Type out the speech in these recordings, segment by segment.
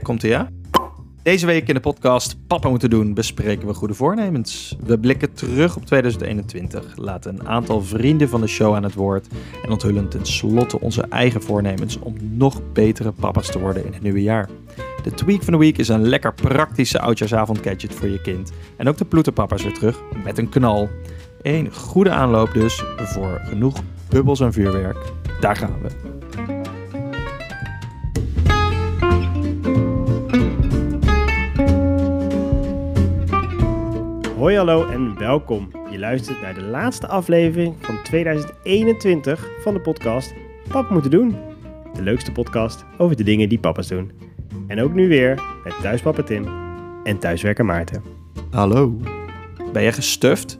Komt ie ja? Deze week in de podcast Papa moeten doen bespreken we goede voornemens. We blikken terug op 2021, laten een aantal vrienden van de show aan het woord en onthullen tenslotte onze eigen voornemens om nog betere papa's te worden in het nieuwe jaar. De tweak van de week is een lekker praktische oudjaarsavond gadget voor je kind. En ook de ploeterpapa is weer terug met een knal. Een goede aanloop dus voor genoeg bubbels en vuurwerk. Daar gaan we. Hoi hallo en welkom. Je luistert naar de laatste aflevering van 2021 van de podcast Papa moeten doen. De leukste podcast over de dingen die papa's doen. En ook nu weer met thuispapa Tim en thuiswerker Maarten. Hallo. Ben je gestuft?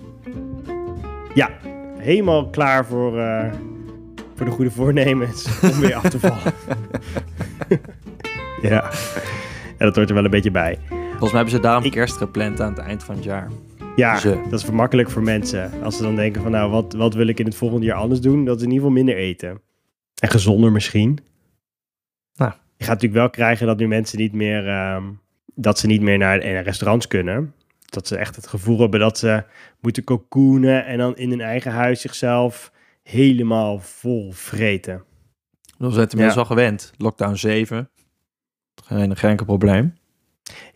Ja, helemaal klaar voor, eh, voor de goede voornemens om weer af te vallen. ja. ja, dat hoort er wel een beetje bij. Volgens mij hebben ze daarom Ik- kerst gepland aan het eind van het jaar. Ja, Ze. dat is vermakkelijk voor mensen. Als ze dan denken van nou, wat, wat wil ik in het volgende jaar anders doen? Dat is in ieder geval minder eten. En gezonder misschien. Nou. Je gaat natuurlijk wel krijgen dat nu mensen niet meer, ehm, dat ze niet meer naar, restaurants kunnen. Dat ze echt het gevoel hebben dat ze moeten cocoonen en dan in hun eigen huis zichzelf helemaal vol vreten. We zijn het inmiddels Ja. al gewend. Lockdown 7. Geen, geen enkel probleem.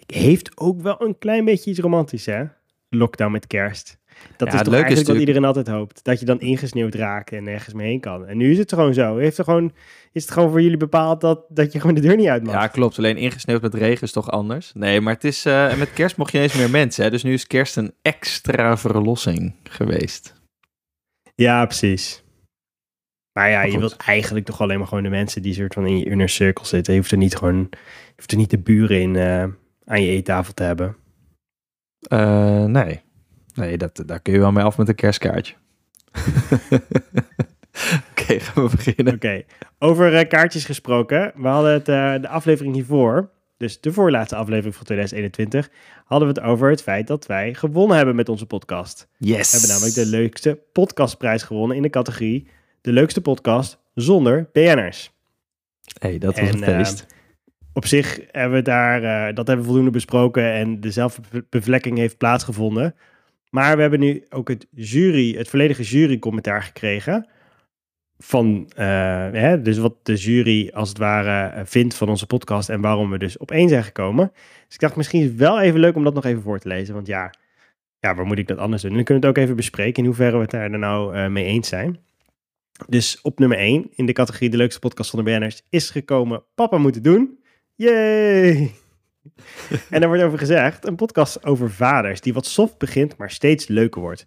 Heeft ook wel een klein beetje iets romantisch, hè? Lockdown met kerst. Dat Ja, is toch leuke is eigenlijk wat natuurlijk- iedereen altijd hoopt. Dat je dan ingesneeuwd raakt en nergens meer heen kan. En nu is het gewoon zo. Heeft er gewoon, is het gewoon voor jullie bepaald dat, dat je gewoon de deur niet uit mag? Ja, klopt. Alleen ingesneeuwd met regen is toch anders? Nee, maar het is, en met kerst mocht je eens meer mensen. Hè? Dus nu is kerst een extra verlossing geweest. Ja, precies. Maar ja, Maar je wilt eigenlijk toch alleen maar gewoon de mensen die soort van in je inner circle zitten. Je hoeft er niet gewoon, je hoeft er niet de buren in eh, aan je eettafel te hebben. Eh, nee. Nee, dat, daar kun je wel mee af met een kerstkaartje. Oké, gaan we beginnen. Oké, over eh, kaartjes gesproken. We hadden het eh, de aflevering hiervoor, dus de voorlaatste aflevering van 2021, hadden we het over het feit dat wij gewonnen hebben met onze podcast. Yes. We hebben namelijk de leukste podcastprijs gewonnen in de categorie de leukste podcast zonder BN'ers. hey, dat was En, een feest. Op zich hebben we daar, eh, dat hebben we voldoende besproken en de zelfbevlekking heeft plaatsgevonden. Maar we hebben nu ook het jury, het volledige jurycommentaar gekregen. Van, eh, hè, dus wat de jury als het ware eh, vindt van onze podcast en waarom we dus op één zijn gekomen. Dus ik dacht misschien is het wel even leuk om dat nog even voor te lezen. Want ja, ja waar moet ik dat anders doen? En dan kunnen we het ook even bespreken in hoeverre we het daar nou mee eens zijn. Dus op nummer 1 in de categorie de leukste podcast van de BN'ers is gekomen Papa moeten doen. Yay! en er wordt over gezegd, een podcast over vaders die wat soft begint, maar steeds leuker wordt.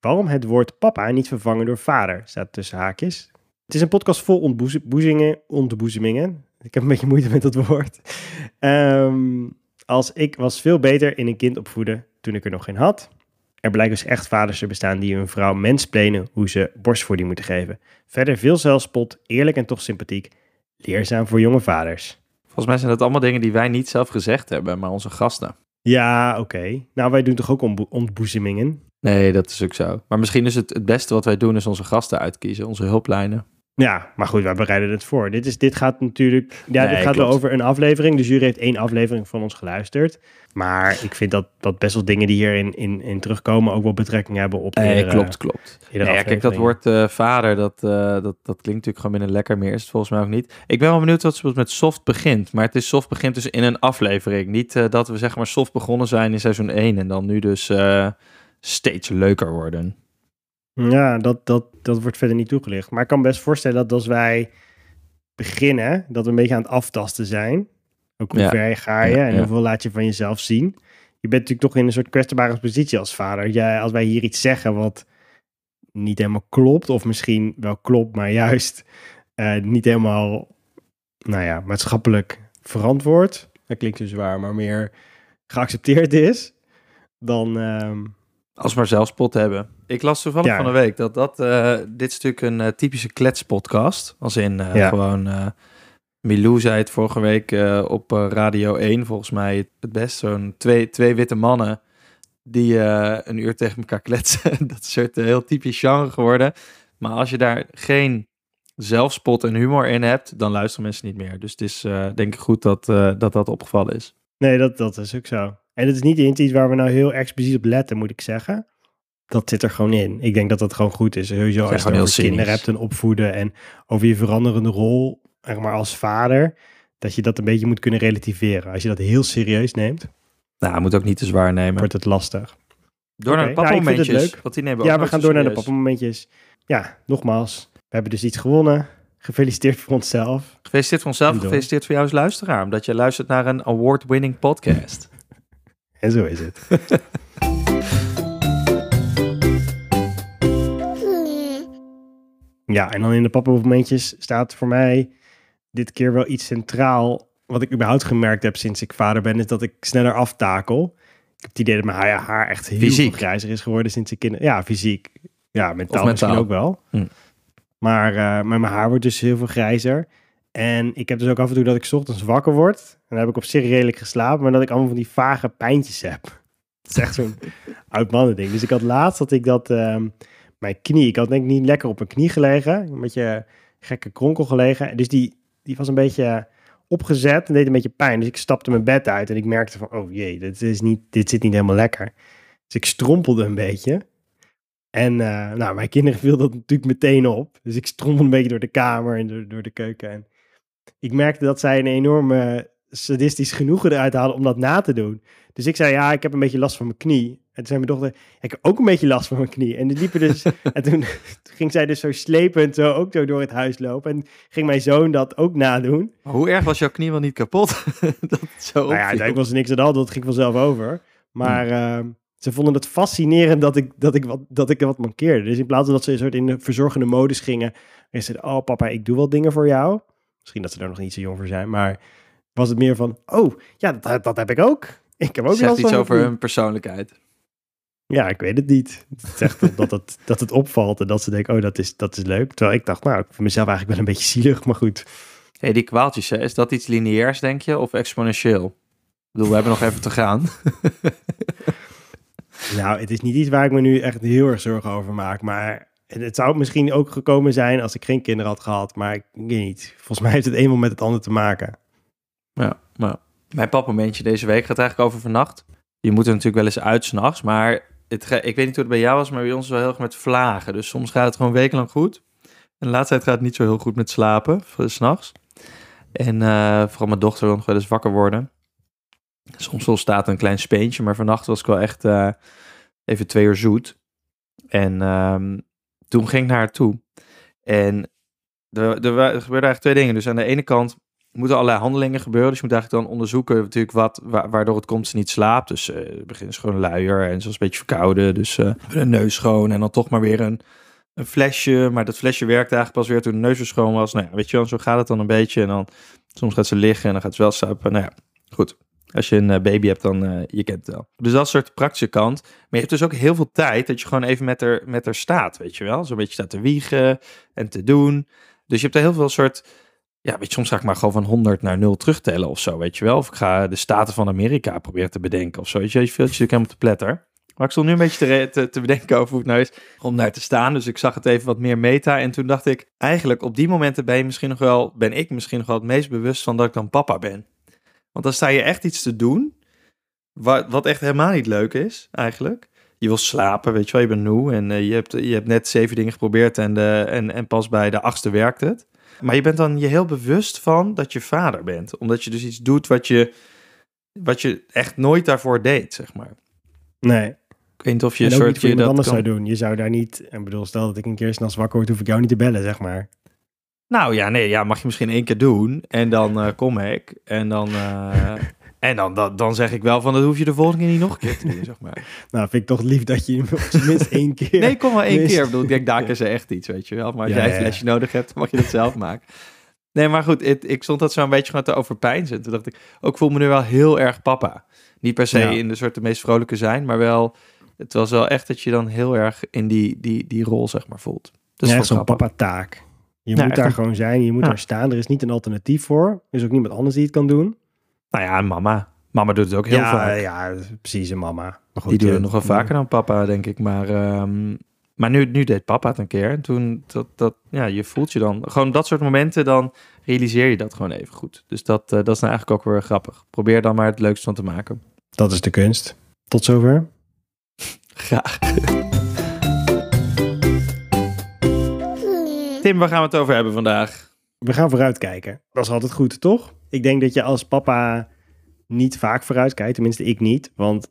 Waarom het woord papa niet vervangen door vader, staat tussen haakjes. Het is een podcast vol ontboezemingen, ontboezemingen. Ik heb een beetje moeite met dat woord. Ehm, als ik was veel beter in een kind opvoeden toen ik er nog geen had. Er blijken dus echt vaders te bestaan die hun vrouw mensplenen hoe ze borstvoeding moeten geven. Verder veel zelfspot, eerlijk en toch sympathiek. Leerzaam voor jonge vaders. Volgens mij zijn dat allemaal dingen die wij niet zelf gezegd hebben, maar onze gasten. Ja, oké. Nou, wij doen toch ook ontbo- ontboezemingen? Nee, dat is ook zo. Maar misschien is het het beste wat wij doen, is onze gasten uitkiezen, onze hulplijnen. Ja, maar goed, wij bereiden het voor. Dit, is, dit gaat natuurlijk... Ja, Nee, dit gaat wel over een aflevering. De jury heeft één aflevering van ons geluisterd. Maar ik vind dat, dat best wel dingen die hierin in, in terugkomen... ook wel betrekking hebben op Nee, klopt, klopt. eerdere Nee, ja, kijk, dat woord eh, vader, dat, eh, dat, dat klinkt natuurlijk gewoon binnen lekker meer. Is het volgens mij ook niet. Ik ben wel benieuwd wat ze met soft begint. Maar het is soft begint dus in een aflevering. Niet eh, dat we zeg maar soft begonnen zijn in seizoen 1 en dan nu dus steeds leuker worden. Ja, dat, dat, dat wordt verder niet toegelicht. Maar ik kan me best voorstellen dat als wij beginnen... dat we een beetje aan het aftasten zijn. Ook hoe Ja. ver ga je Ja, en ja. hoeveel laat je van jezelf zien. Je bent natuurlijk toch in een soort kwetsbare positie als vader. Jij, als wij hier iets zeggen wat niet helemaal klopt... of misschien wel klopt, maar juist eh, niet helemaal... nou ja, maatschappelijk verantwoord... dat klinkt zo zwaar, maar meer geaccepteerd is... dan... ehm, Als we maar zelfspot hebben. Ik las toevallig Ja. van de week dat dat... eh, dit is natuurlijk een eh, typische kletspodcast. Als in eh, Ja. gewoon... eh Milou zei het vorige week eh, op eh, Radio 1, volgens mij het best. Zo'n twee, twee witte mannen die eh, een uur tegen elkaar kletsen. dat is een soort heel typisch genre geworden. Maar als je daar geen zelfspot en humor in hebt, dan luisteren mensen niet meer. Dus het is eh, denk ik goed dat, eh, dat dat opgevallen is. Nee, dat, dat is ook zo. En het is niet iets waar we nou heel expliciet op letten, moet ik zeggen. Dat zit er gewoon in. Ik denk dat dat gewoon goed is. Sowieso als je over kinderen hebt en opvoeden en over je veranderende rol, zeg maar als vader, dat je dat een beetje moet kunnen relativeren. Als je dat heel serieus neemt, Nou, moet ook niet te zwaar nemen. wordt het lastig. Door naar de nou, leuk. Want die nemen we Ja, we gaan door naar de serieus. pappamomentjes. Ja, nogmaals, we hebben dus iets gewonnen. Gefeliciteerd voor onszelf. Gefeliciteerd voor onszelf, gefeliciteerd voor jou als luisteraar. Omdat je luistert naar een award-winning podcast. En zo is het. Ja, en dan in de pappamomentjes staat voor mij dit keer wel iets centraal. Wat ik überhaupt gemerkt heb sinds ik vader ben, is dat ik sneller aftakel. Ik heb het idee dat mijn haar, haar echt heel Fysiek? grijzer is geworden sinds ik kinderen... Ja, fysiek. Ja, mentaal, Of misschien mentaal. ook wel. Hm. Maar, eh, maar mijn haar wordt dus heel veel grijzer. En ik heb dus ook af en toe dat ik ochtends wakker word. En dan heb ik op zich redelijk geslapen, maar dat ik allemaal van die vage pijntjes heb. Het is echt zo'n oud ding. Dus ik had laatst dat ik dat, ehm, mijn knie, ik had denk ik niet lekker op mijn knie gelegen. Een beetje gekke kronkel gelegen. En Dus die, die was een beetje opgezet en deed een beetje pijn. Dus ik stapte mijn bed uit en ik merkte van, oh jee, dit, is niet, dit zit niet helemaal lekker. Dus ik strompelde een beetje. En eh, nou, mijn kinderen viel dat natuurlijk meteen op. Dus ik strompelde een beetje door de kamer en door, door de keuken. En ik merkte dat zij een enorme sadistisch genoegen eruit haalden om dat na te doen. Dus ik zei, ja, ik heb een beetje last van mijn knie. En toen zei mijn dochter, ik heb ook een beetje last van mijn knie. En die liepen dus, en toen, toen ging zij dus zo slepend zo ook zo door het huis lopen. En ging mijn zoon dat ook nadoen. Maar hoe erg was jouw knie wel niet kapot? dat zo Nou ja, uiteindelijk was er niks aan hand, dat ging vanzelf over. Maar ehm, ze vonden het fascinerend dat ik, dat, ik wat, dat ik wat mankeerde. Dus in plaats van dat ze een soort in de verzorgende modus gingen. En ze zeiden, oh papa, ik doe wel dingen voor jou. Misschien dat ze daar nog niet zo jong voor zijn, maar was het meer van, oh, ja, dat, dat heb ik ook. Ik heb ook Zegt iets over hun persoonlijkheid. Ja, ik weet het niet. Het zegt dat het, dat het opvalt en dat ze denken, oh, dat is, dat is leuk. Terwijl ik dacht, nou, ik vind mezelf eigenlijk wel een beetje zielig, maar goed. hey, die kwaaltjes, hè, is dat iets lineairs, denk je, of exponentieel? Ik bedoel, we hebben nog even te gaan. Nou, het is niet iets waar ik me nu echt heel erg zorgen over maak. Maar het, zou misschien ook gekomen zijn als ik geen kinderen had gehad. Maar ik weet niet. Volgens mij heeft het eenmaal met het ander te maken. Ja, maar mijn papmomentje deze week gaat eigenlijk over vannacht. Je moet er natuurlijk wel eens uit s'nachts, maar het, ik weet niet hoe het bij jou was, maar bij ons is wel heel erg met vlagen. Dus soms gaat het gewoon wekenlang goed. En de laatste tijd gaat het niet zo heel goed met slapen, voor- s'nachts. En eh, vooral mijn dochter wil nog wel eens wakker worden. Soms wel staat een klein speentje, maar vannacht was ik wel echt eh, even twee uur zoet. En ehm, toen ging ik naar haar toe. En er, er, er eigenlijk twee dingen. Dus aan de ene kant moeten allerlei handelingen gebeuren. Dus je moet eigenlijk dan onderzoeken natuurlijk wat, wa- waardoor het komt ze niet slaapt. Dus eh het begint gewoon luier en zoals een beetje verkouden. Dus eh, een neus schoon en dan toch maar weer een, een flesje. Maar dat flesje werkte eigenlijk pas weer toen de neus weer schoon was. Nou ja, weet je wel, zo gaat het dan een beetje. En dan soms gaat ze liggen en dan gaat ze wel slapen. Nou ja, goed. Als je een eh, baby hebt, dan uh, je kent het wel. Dus dat soort praktische kant. Maar je hebt dus ook heel veel tijd dat je gewoon even met haar, met haar staat, weet je wel. Zo'n beetje staat te wiegen en te doen. Dus je hebt er heel veel soort ja, weet je, soms ga ik maar gewoon van 100 naar 0 terugtellen of zo, weet je wel. Of ik ga de Staten van Amerika proberen te bedenken of zo. Weet je, je veelt je natuurlijk helemaal te pletter. Maar ik stond nu een beetje te, te, te bedenken over hoe het nou is om daar te staan. Dus ik zag het even wat meer meta. En toen dacht ik, eigenlijk op die momenten ben je misschien nog wel, ben ik misschien nog wel het meest bewust van dat ik dan papa ben. Want dan sta je echt iets te doen, wat, wat echt helemaal niet leuk is, eigenlijk. Je wil slapen, weet je wel, je bent moe en uh, je, hebt, je hebt net zeven dingen geprobeerd en, de, en, en pas bij de achtste werkt het. Maar je bent dan je heel bewust van dat je vader bent. Omdat je dus iets doet wat je, wat je echt nooit daarvoor deed, zeg maar. Nee. Ik weet niet of je en een soort je dat anders kan... zou doen. Je zou daar niet... Ik bedoel, stel dat ik een keer s'nachts wakker word, hoef ik jou niet te bellen, zeg maar. Nou ja, nee, ja, mag je misschien één keer doen. En dan uh, kom ik. En dan... Uh, En dan, dan, dan zeg ik wel van, dat hoef je de volgende keer niet nog een keer te doen, zeg maar. nou, vind ik toch lief dat je tenminste één keer... Nee, kom maar één keer. Ik bedoel, ik denk, daar is er echt iets, weet je wel. Maar als Ja, jij ja, een flesje nodig hebt, mag je dat zelf maken. Nee, maar goed, ik stond dat zo een beetje gewoon te overpijnzen. Toen dacht ik, ook voel me nu wel heel erg papa. Niet per se Ja. in de soort de meest vrolijke zijn, maar wel... Het was wel echt dat je dan heel erg in die, die, die rol, zeg maar, voelt. Dus ja, vond ik zo'n papa-taak. Je Ja, moet daar gewoon zijn, je moet Ja. daar staan. Er is niet een alternatief voor. Er is ook niemand anders die het kan doen. Nou ja, mama. Mama doet het ook heel ja, vaak. ja, precies, een mama. Maar goed, Die doen ja, het nog wel vaker dan papa, denk ik. Maar, ehm, Maar nu, nu deed papa het een keer. En toen, dat, dat, ja, je voelt je dan... Gewoon dat soort momenten, dan realiseer je dat gewoon even goed. Dus dat, eh, dat is nou eigenlijk ook weer grappig. Probeer dan maar het leukst van te maken. Dat is de kunst. Tot zover. Graag. Tim, waar gaan we het over hebben vandaag? We gaan vooruitkijken. Dat is altijd goed, toch? Ik denk dat je als papa niet vaak vooruitkijkt. Tenminste, ik niet. Want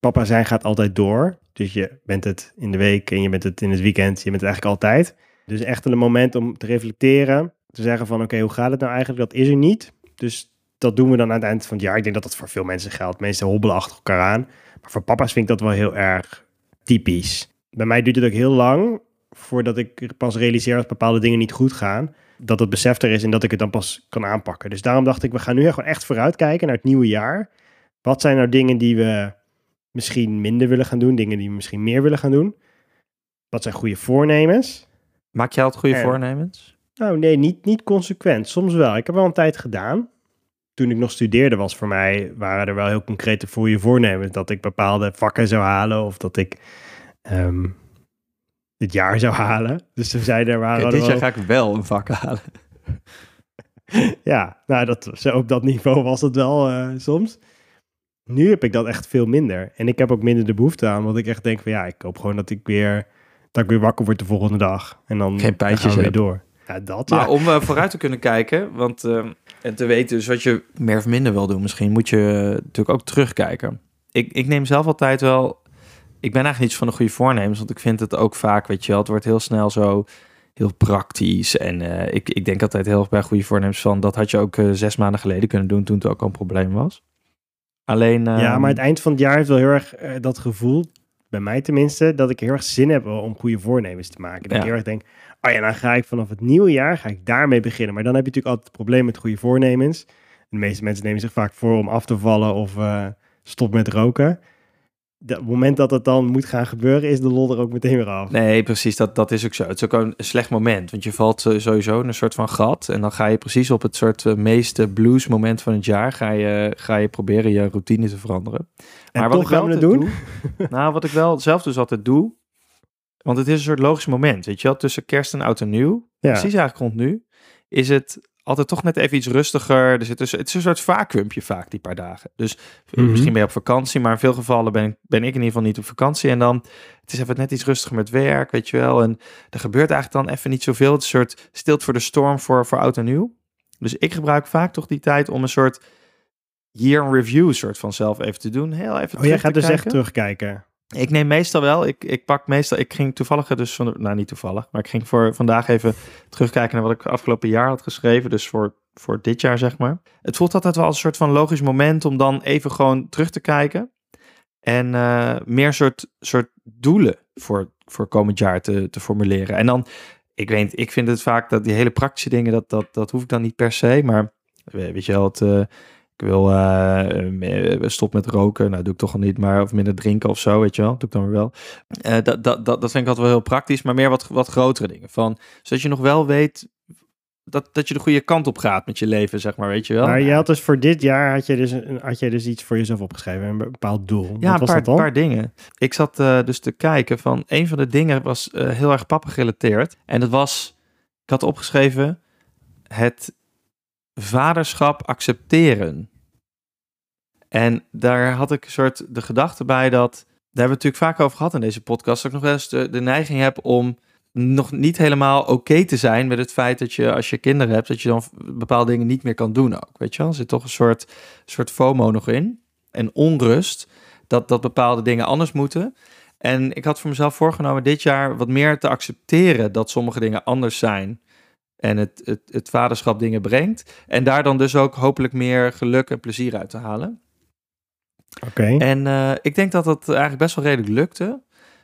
papa zijn gaat altijd door. Dus je bent het in de week en je bent het in het weekend. Je bent het eigenlijk altijd. Dus echt een moment om te reflecteren. Te zeggen van, oké, hoe gaat het nou eigenlijk? Dat is er niet. Dus dat doen we dan aan het eind van het jaar. Ik denk dat dat voor veel mensen geldt. Mensen hobbelen achter elkaar aan. Maar voor papa's vind ik dat wel heel erg typisch. Bij mij duurt het ook heel lang voordat ik pas realiseer dat bepaalde dingen niet goed gaan. Dat het besef er is en dat ik het dan pas kan aanpakken. Dus daarom dacht ik, we gaan nu gewoon echt vooruitkijken naar het nieuwe jaar. Wat zijn nou dingen die we misschien minder willen gaan doen? Dingen die we misschien meer willen gaan doen? Wat zijn goede voornemens? Maak jij altijd goede En- voornemens? Nou nee, niet, niet consequent. Soms wel. Ik heb wel een tijd gedaan. Toen ik nog studeerde was voor mij, waren er wel heel concrete goede voornemens. Dat ik bepaalde vakken zou halen of dat ik ehm, dit jaar zou halen. Dus toen zeiden er waren er dit jaar wel- ga ik wel een vak halen. Ja, nou, dat, zo op dat niveau was het wel eh, soms. Nu heb ik dat echt veel minder. En ik heb ook minder de behoefte aan, want ik echt denk van ja, ik hoop gewoon dat ik weer, dat ik weer wakker word de volgende dag. En dan, Geen dan pijntjes gaan we weer hebt. door. Ja, dat Maar ja. om eh, vooruit te kunnen kijken, want eh, en te weten dus wat je meer of minder wil doen, misschien moet je natuurlijk ook terugkijken. Ik, ik neem zelf altijd wel, ik ben eigenlijk niet van de goede voornemens, want ik vind het ook vaak, weet je wel, het wordt heel snel zo heel praktisch. En eh, ik, ik denk altijd heel erg bij goede voornemens van, dat had je ook eh, zes maanden geleden kunnen doen toen het ook al een probleem was. Alleen... Ja, ehm, maar het eind van het jaar heeft wel heel erg eh, dat gevoel, bij mij tenminste, dat ik heel erg zin heb om goede voornemens te maken. Dat Ja. ik heel erg denk, oh ja, dan ga ik vanaf het nieuwe jaar, ga ik daarmee beginnen. Maar dan heb je natuurlijk altijd het probleem met goede voornemens. De meeste mensen nemen zich vaak voor om af te vallen of stop met roken. Het moment dat het dan moet gaan gebeuren, is de lol er ook meteen weer af. Nee, precies. Dat, dat is ook zo. Het is ook een slecht moment. Want je valt sowieso in een soort van gat. En dan ga je precies op het soort eh, meeste blues moment van het jaar... Ga je, ga je proberen je routine te veranderen. en wat ik wel gaan we doen. doe- nou, wat ik wel zelf dus altijd doe... Want het is een soort logisch moment. Weet je wel, tussen kerst en oud en nieuw. Ja. Precies eigenlijk rond nu. Is het altijd toch net even iets rustiger. Er zit dus, het is een soort vacuümpje vaak, die paar dagen. Dus eh, Mhm. misschien ben je op vakantie, maar in veel gevallen ben, ik- ben ik in ieder geval niet op vakantie. En dan, het is even net iets rustiger met werk, weet je wel. En er gebeurt eigenlijk dan even niet zoveel. Het is een soort stilt voor de storm voor, voor oud en nieuw. Dus ik gebruik vaak toch die tijd om een soort year review soort van zelf even te doen. Heel even Oh, jij gaat dus echt kijken. terugkijken. Ik neem meestal wel, ik, ik pak meestal, ik ging toevallig dus van, nou niet toevallig, maar ik ging voor vandaag even terugkijken naar wat ik afgelopen jaar had geschreven, dus voor, voor dit jaar zeg maar. Het voelt altijd wel als een soort van logisch moment om dan even gewoon terug te kijken en eh, meer soort, soort doelen voor, voor komend jaar te, te formuleren. En dan, ik weet, ik vind het vaak dat die hele praktische dingen, dat, dat, dat hoef ik dan niet per se, maar we- weet je wel, het, eh, ik wil eh, stop met roken. Nou, doe ik toch al niet, maar of minder drinken of zo, weet je wel. Doe ik dan weer wel. Eh, dat, dat, dat, dat vind ik altijd wel heel praktisch, maar meer wat, wat grotere dingen. Van, zodat je nog wel weet dat, dat je de goede kant op gaat met je leven, zeg maar, weet je wel. Maar je had dus voor dit jaar, had je dus, een- had je dus iets voor jezelf opgeschreven, een bepaald doel. Ja, Wat een was paar, dat paar dingen. Ik zat eh, dus te kijken van een van de dingen was heel erg papa gerelateerd. En dat was, ik had opgeschreven, het vaderschap accepteren. En daar had ik een soort de gedachte bij dat, daar hebben we natuurlijk vaak over gehad in deze podcast, dat ik nog wel eens de, de neiging heb om nog niet helemaal oké te zijn met het feit dat je als je kinderen hebt, dat je dan bepaalde dingen niet meer kan doen ook. Weet je wel, er zit toch een soort, soort FOMO nog in. En onrust dat, dat bepaalde dingen anders moeten. En ik had voor mezelf voorgenomen dit jaar wat meer te accepteren dat sommige dingen anders zijn. En het, het, het vaderschap dingen brengt. En daar dan dus ook hopelijk meer geluk en plezier uit te halen. Oké. En eh, ik denk dat dat eigenlijk best wel redelijk lukte.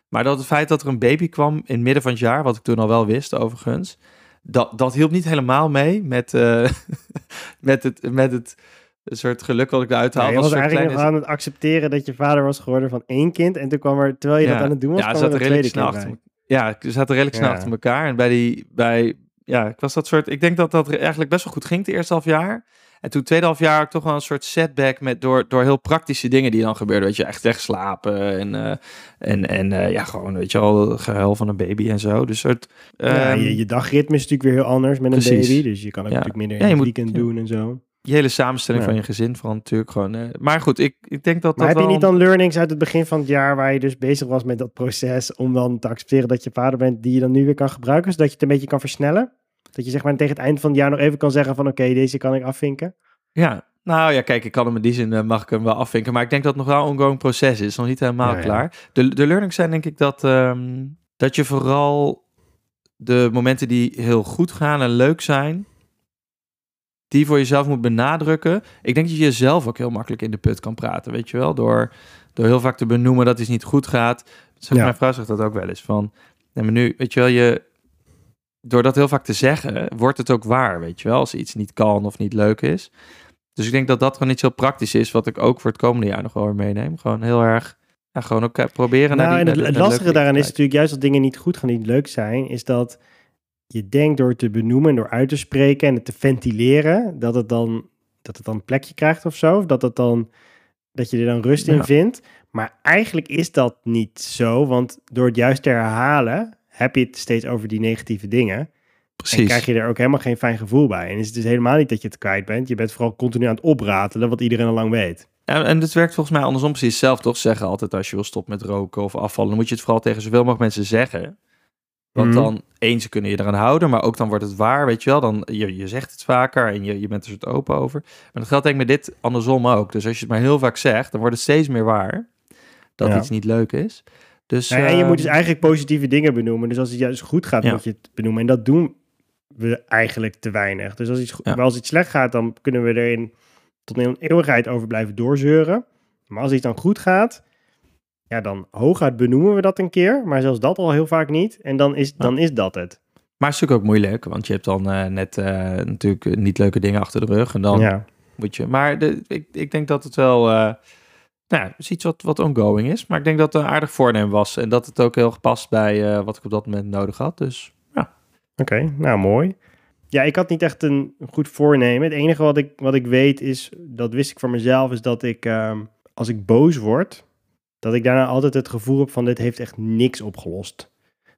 Maar dat het feit dat er een baby kwam in het midden van het jaar, wat ik toen al wel wist overigens, dat, dat hielp niet helemaal mee met, eh, met, het, met het soort geluk wat ik eruit Ja, haalde. je was een soort eigenlijk nog aan het accepteren dat je vader was geworden van één kind. En toen kwam er, terwijl je dat aan het doen was, ja, kwam er zaten een redelijk tweede kind achter bij. Ja, ze zaten redelijk snel Ja. achter elkaar. En bij die, bij, ja, ik was dat soort, ik denk dat dat eigenlijk best wel goed ging het eerste half jaar. En toen tweede half jaar toch wel een soort setback met, door, door heel praktische dingen die dan gebeurden. Weet je, echt wegslapen en, eh, en, en eh, ja, gewoon, weet je al, gehuil van een baby en zo. Dus soort... Ja, ehm, je, je dagritme is natuurlijk weer heel anders met een baby. Dus je kan ook Ja. natuurlijk minder in je het weekend doen en zo. je hele samenstelling van je gezin vooral natuurlijk gewoon. eh, maar goed, ik, ik denk dat Maar dat heb je niet dan learnings uit het begin van het jaar waar je dus bezig was met dat proces om dan te accepteren dat je vader bent, die je dan nu weer kan gebruiken, zodat je het een beetje kan versnellen? Dat je zeg maar tegen het eind van het jaar nog even kan zeggen van oké, deze kan ik afvinken. Ja, nou ja, kijk, ik kan hem in die zin, eh, mag ik hem wel afvinken. Maar ik denk dat het nog wel een ongoing proces is. Nog niet helemaal Ja, ja. klaar. De, de learnings zijn denk ik dat, ehm, dat je vooral de momenten die heel goed gaan en leuk zijn, die voor jezelf moet benadrukken. Ik denk dat je jezelf ook heel makkelijk in de put kan praten, weet je wel? Door, door heel vaak te benoemen dat iets niet goed gaat. Zeg, Ja. Mijn vrouw zegt dat ook wel eens. Van, maar nu, weet je wel, je, door dat heel vaak te zeggen, wordt het ook waar, weet je wel? Als iets niet kan of niet leuk is. Dus ik denk dat dat gewoon iets heel praktisch is, wat ik ook voor het komende jaar nog wel weer meeneem. Gewoon heel erg, ja, gewoon ook eh, proberen naar Nou, die en het, naar de- het naar de lastige daaraan is natuurlijk juist dat dingen niet goed gaan, niet leuk zijn, is dat je denkt door te benoemen en door uit te spreken en het te ventileren, dat het dan, dat het dan een plekje krijgt of zo. Of dat het dan, dat je er dan rust in vindt. Maar eigenlijk is dat niet zo, want door het juist te herhalen, heb je het steeds over die negatieve dingen. En Precies. krijg je er ook helemaal geen fijn gevoel bij. En is het dus helemaal niet dat je het kwijt bent. Je bent vooral continu aan het opratelen, wat iedereen al lang weet. En, en het werkt volgens mij andersom precies zelf, toch? Zeggen altijd als je wil stoppen met roken of afvallen, dan moet je het vooral tegen zoveel mogelijk mensen zeggen. Want Mhm. dan, één, ze kunnen je eraan houden, maar ook dan wordt het waar, weet je wel. Dan, je, je zegt het vaker en je, je bent er soort open over. Maar dat geldt denk ik met dit andersom ook. Dus als je het maar heel vaak zegt, dan wordt het steeds meer waar dat Ja. iets niet leuk is. Dus, Nou ja, en je ehm, moet dus eigenlijk positieve dingen benoemen. Dus als het juist goed gaat, Ja. moet je het benoemen. En dat doen we eigenlijk te weinig. Dus als iets, Ja. als iets slecht gaat, dan kunnen we erin tot een eeuwigheid over blijven doorzeuren. Maar als iets dan goed gaat, ja, dan hooguit benoemen we dat een keer. Maar zelfs dat al heel vaak niet. En dan is, dan is dat het. Maar het is natuurlijk ook moeilijk, want je hebt dan eh, net eh, natuurlijk niet leuke dingen achter de rug. En dan moet je. Maar de, ik, ik denk dat het wel. eh nou, het is iets wat, wat ongoing is. Maar ik denk dat het een aardig voornemen was. En dat het ook heel gepast bij eh, wat ik op dat moment nodig had. Dus ja. Oké, nou mooi. Ja, ik had niet echt een goed voornemen. Het enige wat ik, wat ik weet is, dat wist ik voor mezelf, is dat ik, ehm, als ik boos word, dat ik daarna altijd het gevoel heb van dit heeft echt niks opgelost.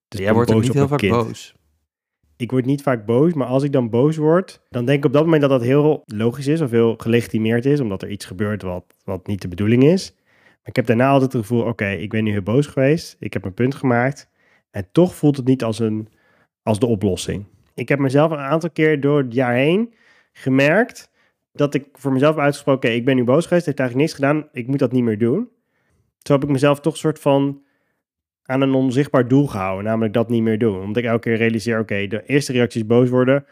Dus jij wordt ook niet heel vaak kind. boos. Ik word niet vaak boos, maar als ik dan boos word, dan denk ik op dat moment dat dat heel logisch is of heel gelegitimeerd is, omdat er iets gebeurt wat, wat niet de bedoeling is. Maar ik heb daarna altijd het gevoel, oké, ik ben nu heel boos geweest, ik heb mijn punt gemaakt en toch voelt het niet als, een, als de oplossing. Ik heb mezelf een aantal keer door het jaar heen gemerkt dat ik voor mezelf heb uitgesproken, oké, ik ben nu boos geweest, heeft eigenlijk niks gedaan, ik moet dat niet meer doen. Toen heb ik mezelf toch een soort van aan een onzichtbaar doel gehouden, namelijk dat niet meer doen. Omdat ik elke keer realiseer, oké, de eerste reactie is boos worden,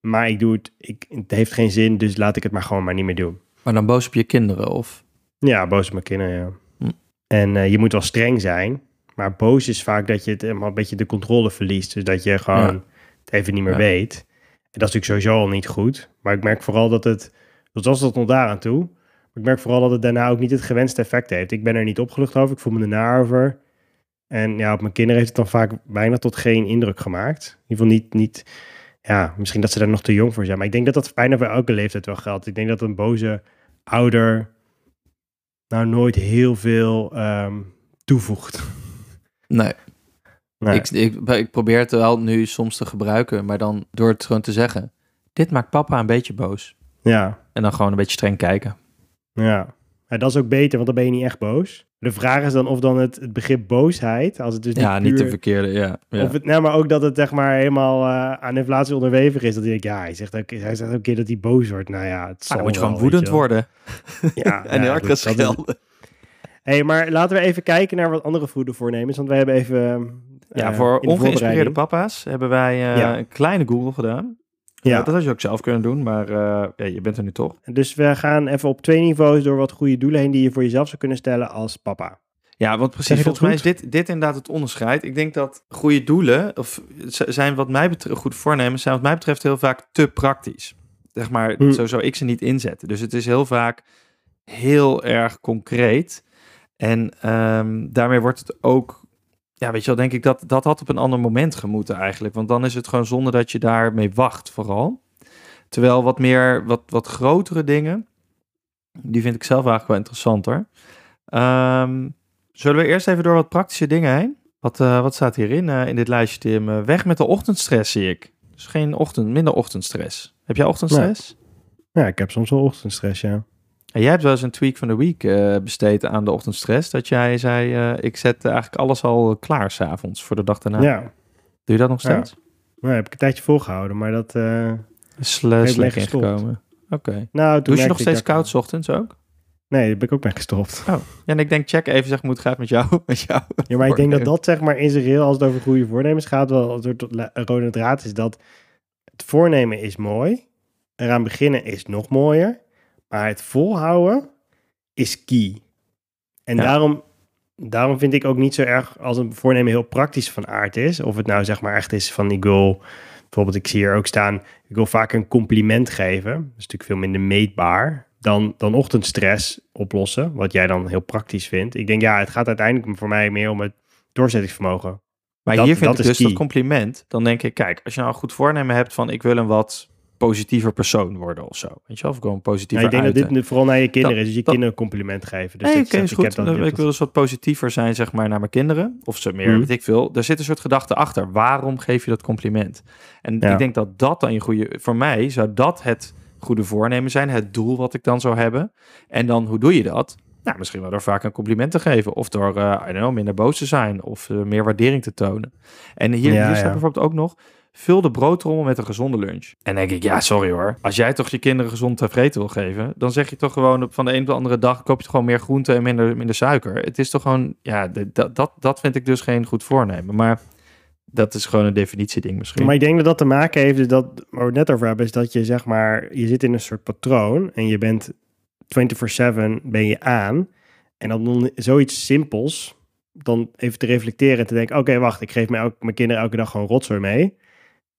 maar ik doe het, ik, het heeft geen zin, dus laat ik het maar gewoon maar niet meer doen. Maar dan boos op je kinderen of... Ja, boos op mijn kinderen, ja. Hm. En eh, je moet wel streng zijn, maar boos is vaak dat je het helemaal een beetje de controle verliest. Dus dat je gewoon Ja. het even niet meer Ja. weet. En dat is natuurlijk sowieso al niet goed. Maar ik merk vooral dat het, dat was tot nog daaraan toe. Maar ik merk vooral dat het daarna ook niet het gewenste effect heeft. Ik ben er niet opgelucht over, ik voel me ernaar over. En ja, op mijn kinderen heeft het dan vaak weinig tot geen indruk gemaakt. In ieder geval niet, niet ja, misschien dat ze daar nog te jong voor zijn. Maar ik denk dat dat bijna voor elke leeftijd wel geldt. Ik denk dat een boze ouder nou nooit heel veel ehm, toevoegt. Nee. Nee. Ik, ik, ik probeer het wel nu soms te gebruiken. Maar dan door het gewoon te zeggen. Dit maakt papa een beetje boos. ja, En dan gewoon een beetje streng kijken. ja. ja, dat is ook beter, want dan ben je niet echt boos. De vraag is dan of dan het, het begrip boosheid, als het dus niet Ja, niet de verkeerde. Ja, ja. Of het, nou, maar ook dat het zeg maar helemaal eh, aan inflatie onderhevig is. Dat hij denkt, ja, hij zegt ook, hij zegt ook een keer dat hij boos wordt. Nou ja, het Ah, dan moet je wel, gewoon woedend je worden. Ja, en ja, hard schelden. hey, maar laten we even kijken naar wat andere goede voornemens. Want wij hebben even... Ja, eh, voor ongeïnspireerde papa's hebben wij eh, Ja. een kleine Google gedaan. Ja. Dat had je ook zelf kunnen doen, maar eh, ja, je bent er nu toch. Dus we gaan even op twee niveaus door wat goede doelen heen die je voor jezelf zou kunnen stellen als papa. Ja, want precies, volgens mij is dit, dit inderdaad het onderscheid. Ik denk dat goede doelen, of zijn wat mij betreft, goed voornemens, zijn wat mij betreft heel vaak te praktisch. Zeg maar, Hm. zo zou ik ze niet inzetten. Dus het is heel vaak heel erg concreet. En ehm, daarmee wordt het ook, ja, weet je wel, denk ik dat dat had op een ander moment gemoeten eigenlijk. Want dan is het gewoon zonde dat je daarmee wacht, vooral. Terwijl wat meer, wat, wat grotere dingen, die vind ik zelf eigenlijk wel interessanter. Ehm, zullen we eerst even door wat praktische dingen heen? Wat, uh, wat staat hierin uh, in dit lijstje, Tim? Uh, weg met de ochtendstress, zie ik. Dus geen ochtend, minder ochtendstress. Heb jij ochtendstress? Nee. Ja, ik heb soms wel ochtendstress, ja. En jij hebt wel eens een tweak van de week besteed aan de ochtendstress. Dat jij zei, ik zet eigenlijk alles al klaar s'avonds voor de dag daarna. Ja. Doe je dat nog steeds? Ja. Nou, heb ik een tijdje volgehouden, maar dat... is slecht ingekomen. Oké. Okay. Nou, Doe je nog steeds koud s ochtends ook? Nee, daar ben ik ook mee gestopt. Oh, en ik denk, check even zeg hoe het gaat met jou. Met jou ja, maar ik denk dat dat zeg maar in zijn als het over goede voornemens gaat, wel een rode draad is dat het voornemen is mooi, eraan beginnen is nog mooier, maar het volhouden is key. En daarom, daarom vind ik ook niet zo erg als een voornemen heel praktisch van aard is, of het nou zeg maar echt is van ik wil, bijvoorbeeld ik zie hier ook staan, ik wil vaak een compliment geven. Dat is natuurlijk veel minder meetbaar dan, dan ochtendstress oplossen, wat jij dan heel praktisch vindt. Ik denk, ja, het gaat uiteindelijk voor mij meer om het doorzettingsvermogen. Maar hier vind ik dus dat compliment. Dan denk ik, kijk, als je nou een goed voornemen hebt van ik wil een wat positiever persoon worden of zo. Weet je wel, of gewoon positiever ja, Ik denk dat dit vooral naar je kinderen is, dus je kinderen een compliment geven. Dus nee, is goed. Ik, heb dat, ik wil dus wat positiever zijn, zeg maar, naar mijn kinderen. Of ze meer, mm. weet ik veel. Er zit een soort gedachte achter. Waarom geef je dat compliment? En ik denk dat dat dan je goede... Voor mij zou dat het goede voornemen zijn, het doel wat ik dan zou hebben. En dan, hoe doe je dat? Nou, misschien wel door vaak een compliment te geven. Of door, uh, I don't know, minder boos te zijn. Of uh, meer waardering te tonen. En hier, ja, hier staat bijvoorbeeld ook nog... Vul de broodtrommel met een gezonde lunch. En denk ik, ja, sorry hoor. Als jij toch je kinderen gezond te vreten wil geven... dan zeg je toch gewoon van de een op de andere dag... koop je gewoon meer groente en minder, minder suiker. Het is toch gewoon... Ja, dat, dat, dat vind ik dus geen goed voornemen. Maar dat is gewoon een definitieding misschien. Maar ik denk dat dat te maken heeft, dus dat, waar we het net over hebben, is dat je zeg maar, je zit in een soort patroon en je bent 24-7 ben je aan. En dan zoiets simpels, dan even te reflecteren en te denken, oké, wacht, ik geef mijn, mijn kinderen elke dag gewoon rotzooi mee.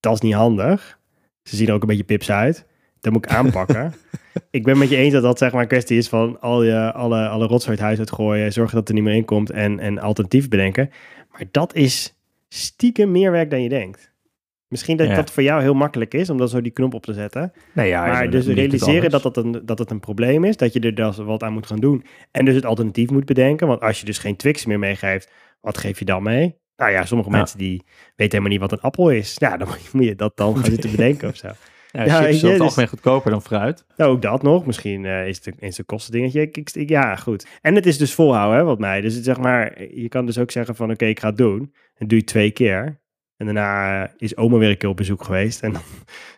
Dat is niet handig. Ze zien er ook een beetje pips uit. Dat moet ik aanpakken. ik ben met je eens dat dat zeg maar een kwestie is van al je, alle, alle rotzooi het huis uitgooien, zorgen dat er niet meer in komt en, en alternatief bedenken. Maar dat is stiekem meer werk dan je denkt. Misschien dat dat voor jou heel makkelijk is om dan zo die knop op te zetten. Nee, ja, maar dus realiseren dat, dat, een, dat het een probleem is, dat je er dus wat aan moet gaan doen. En dus het alternatief moet bedenken. Want als je dus geen Twix meer meegeeft, wat geef je dan mee? Nou ja, sommige mensen die weten helemaal niet wat een appel is. Ja, dan moet je dat dan gaan zitten bedenken of zo. Ja, ja chips is het dus, algemeen goedkoper dan fruit. Nou, ook dat nog. Misschien uh, is, het, is het kosten dingetje. Ik, ik, ja, goed. En het is dus volhouden, hè, wat mij. Dus het, zeg maar, je kan dus ook zeggen van, oké, ik ga het doen. En doe je twee keer. En daarna eh, is oma weer een keer op bezoek geweest. En dan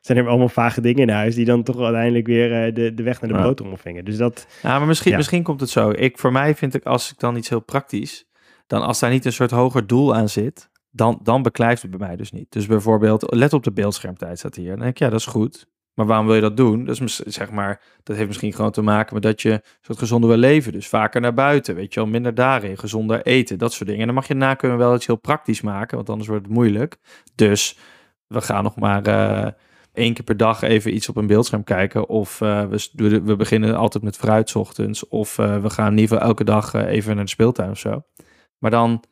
zijn er allemaal vage dingen in huis die dan toch uiteindelijk weer uh, de, de weg naar de ja. broodtrommel vingen. Dus dat... Ja, maar misschien, misschien komt het zo. Ik, voor mij vind ik, als ik dan iets heel praktisch... Dan als daar niet een soort hoger doel aan zit dan, dan beklijft het bij mij dus niet. Dus bijvoorbeeld, let op de beeldschermtijd staat hier. Dan denk ik, ja, dat is goed. Maar waarom wil je dat doen? Dat, is, zeg maar, dat heeft misschien gewoon te maken met dat je soort gezonder wil leven. Dus vaker naar buiten, weet je wel, minder daarin, gezonder eten, dat soort dingen. En dan mag je na kunnen wel iets heel praktisch maken, want anders wordt het moeilijk. Dus we gaan nog maar uh, één keer per dag even iets op een beeldscherm kijken. Of uh, we, we beginnen altijd met fruit ochtends. Of uh, we gaan in ieder geval elke dag even naar de speeltuin of zo. Maar dan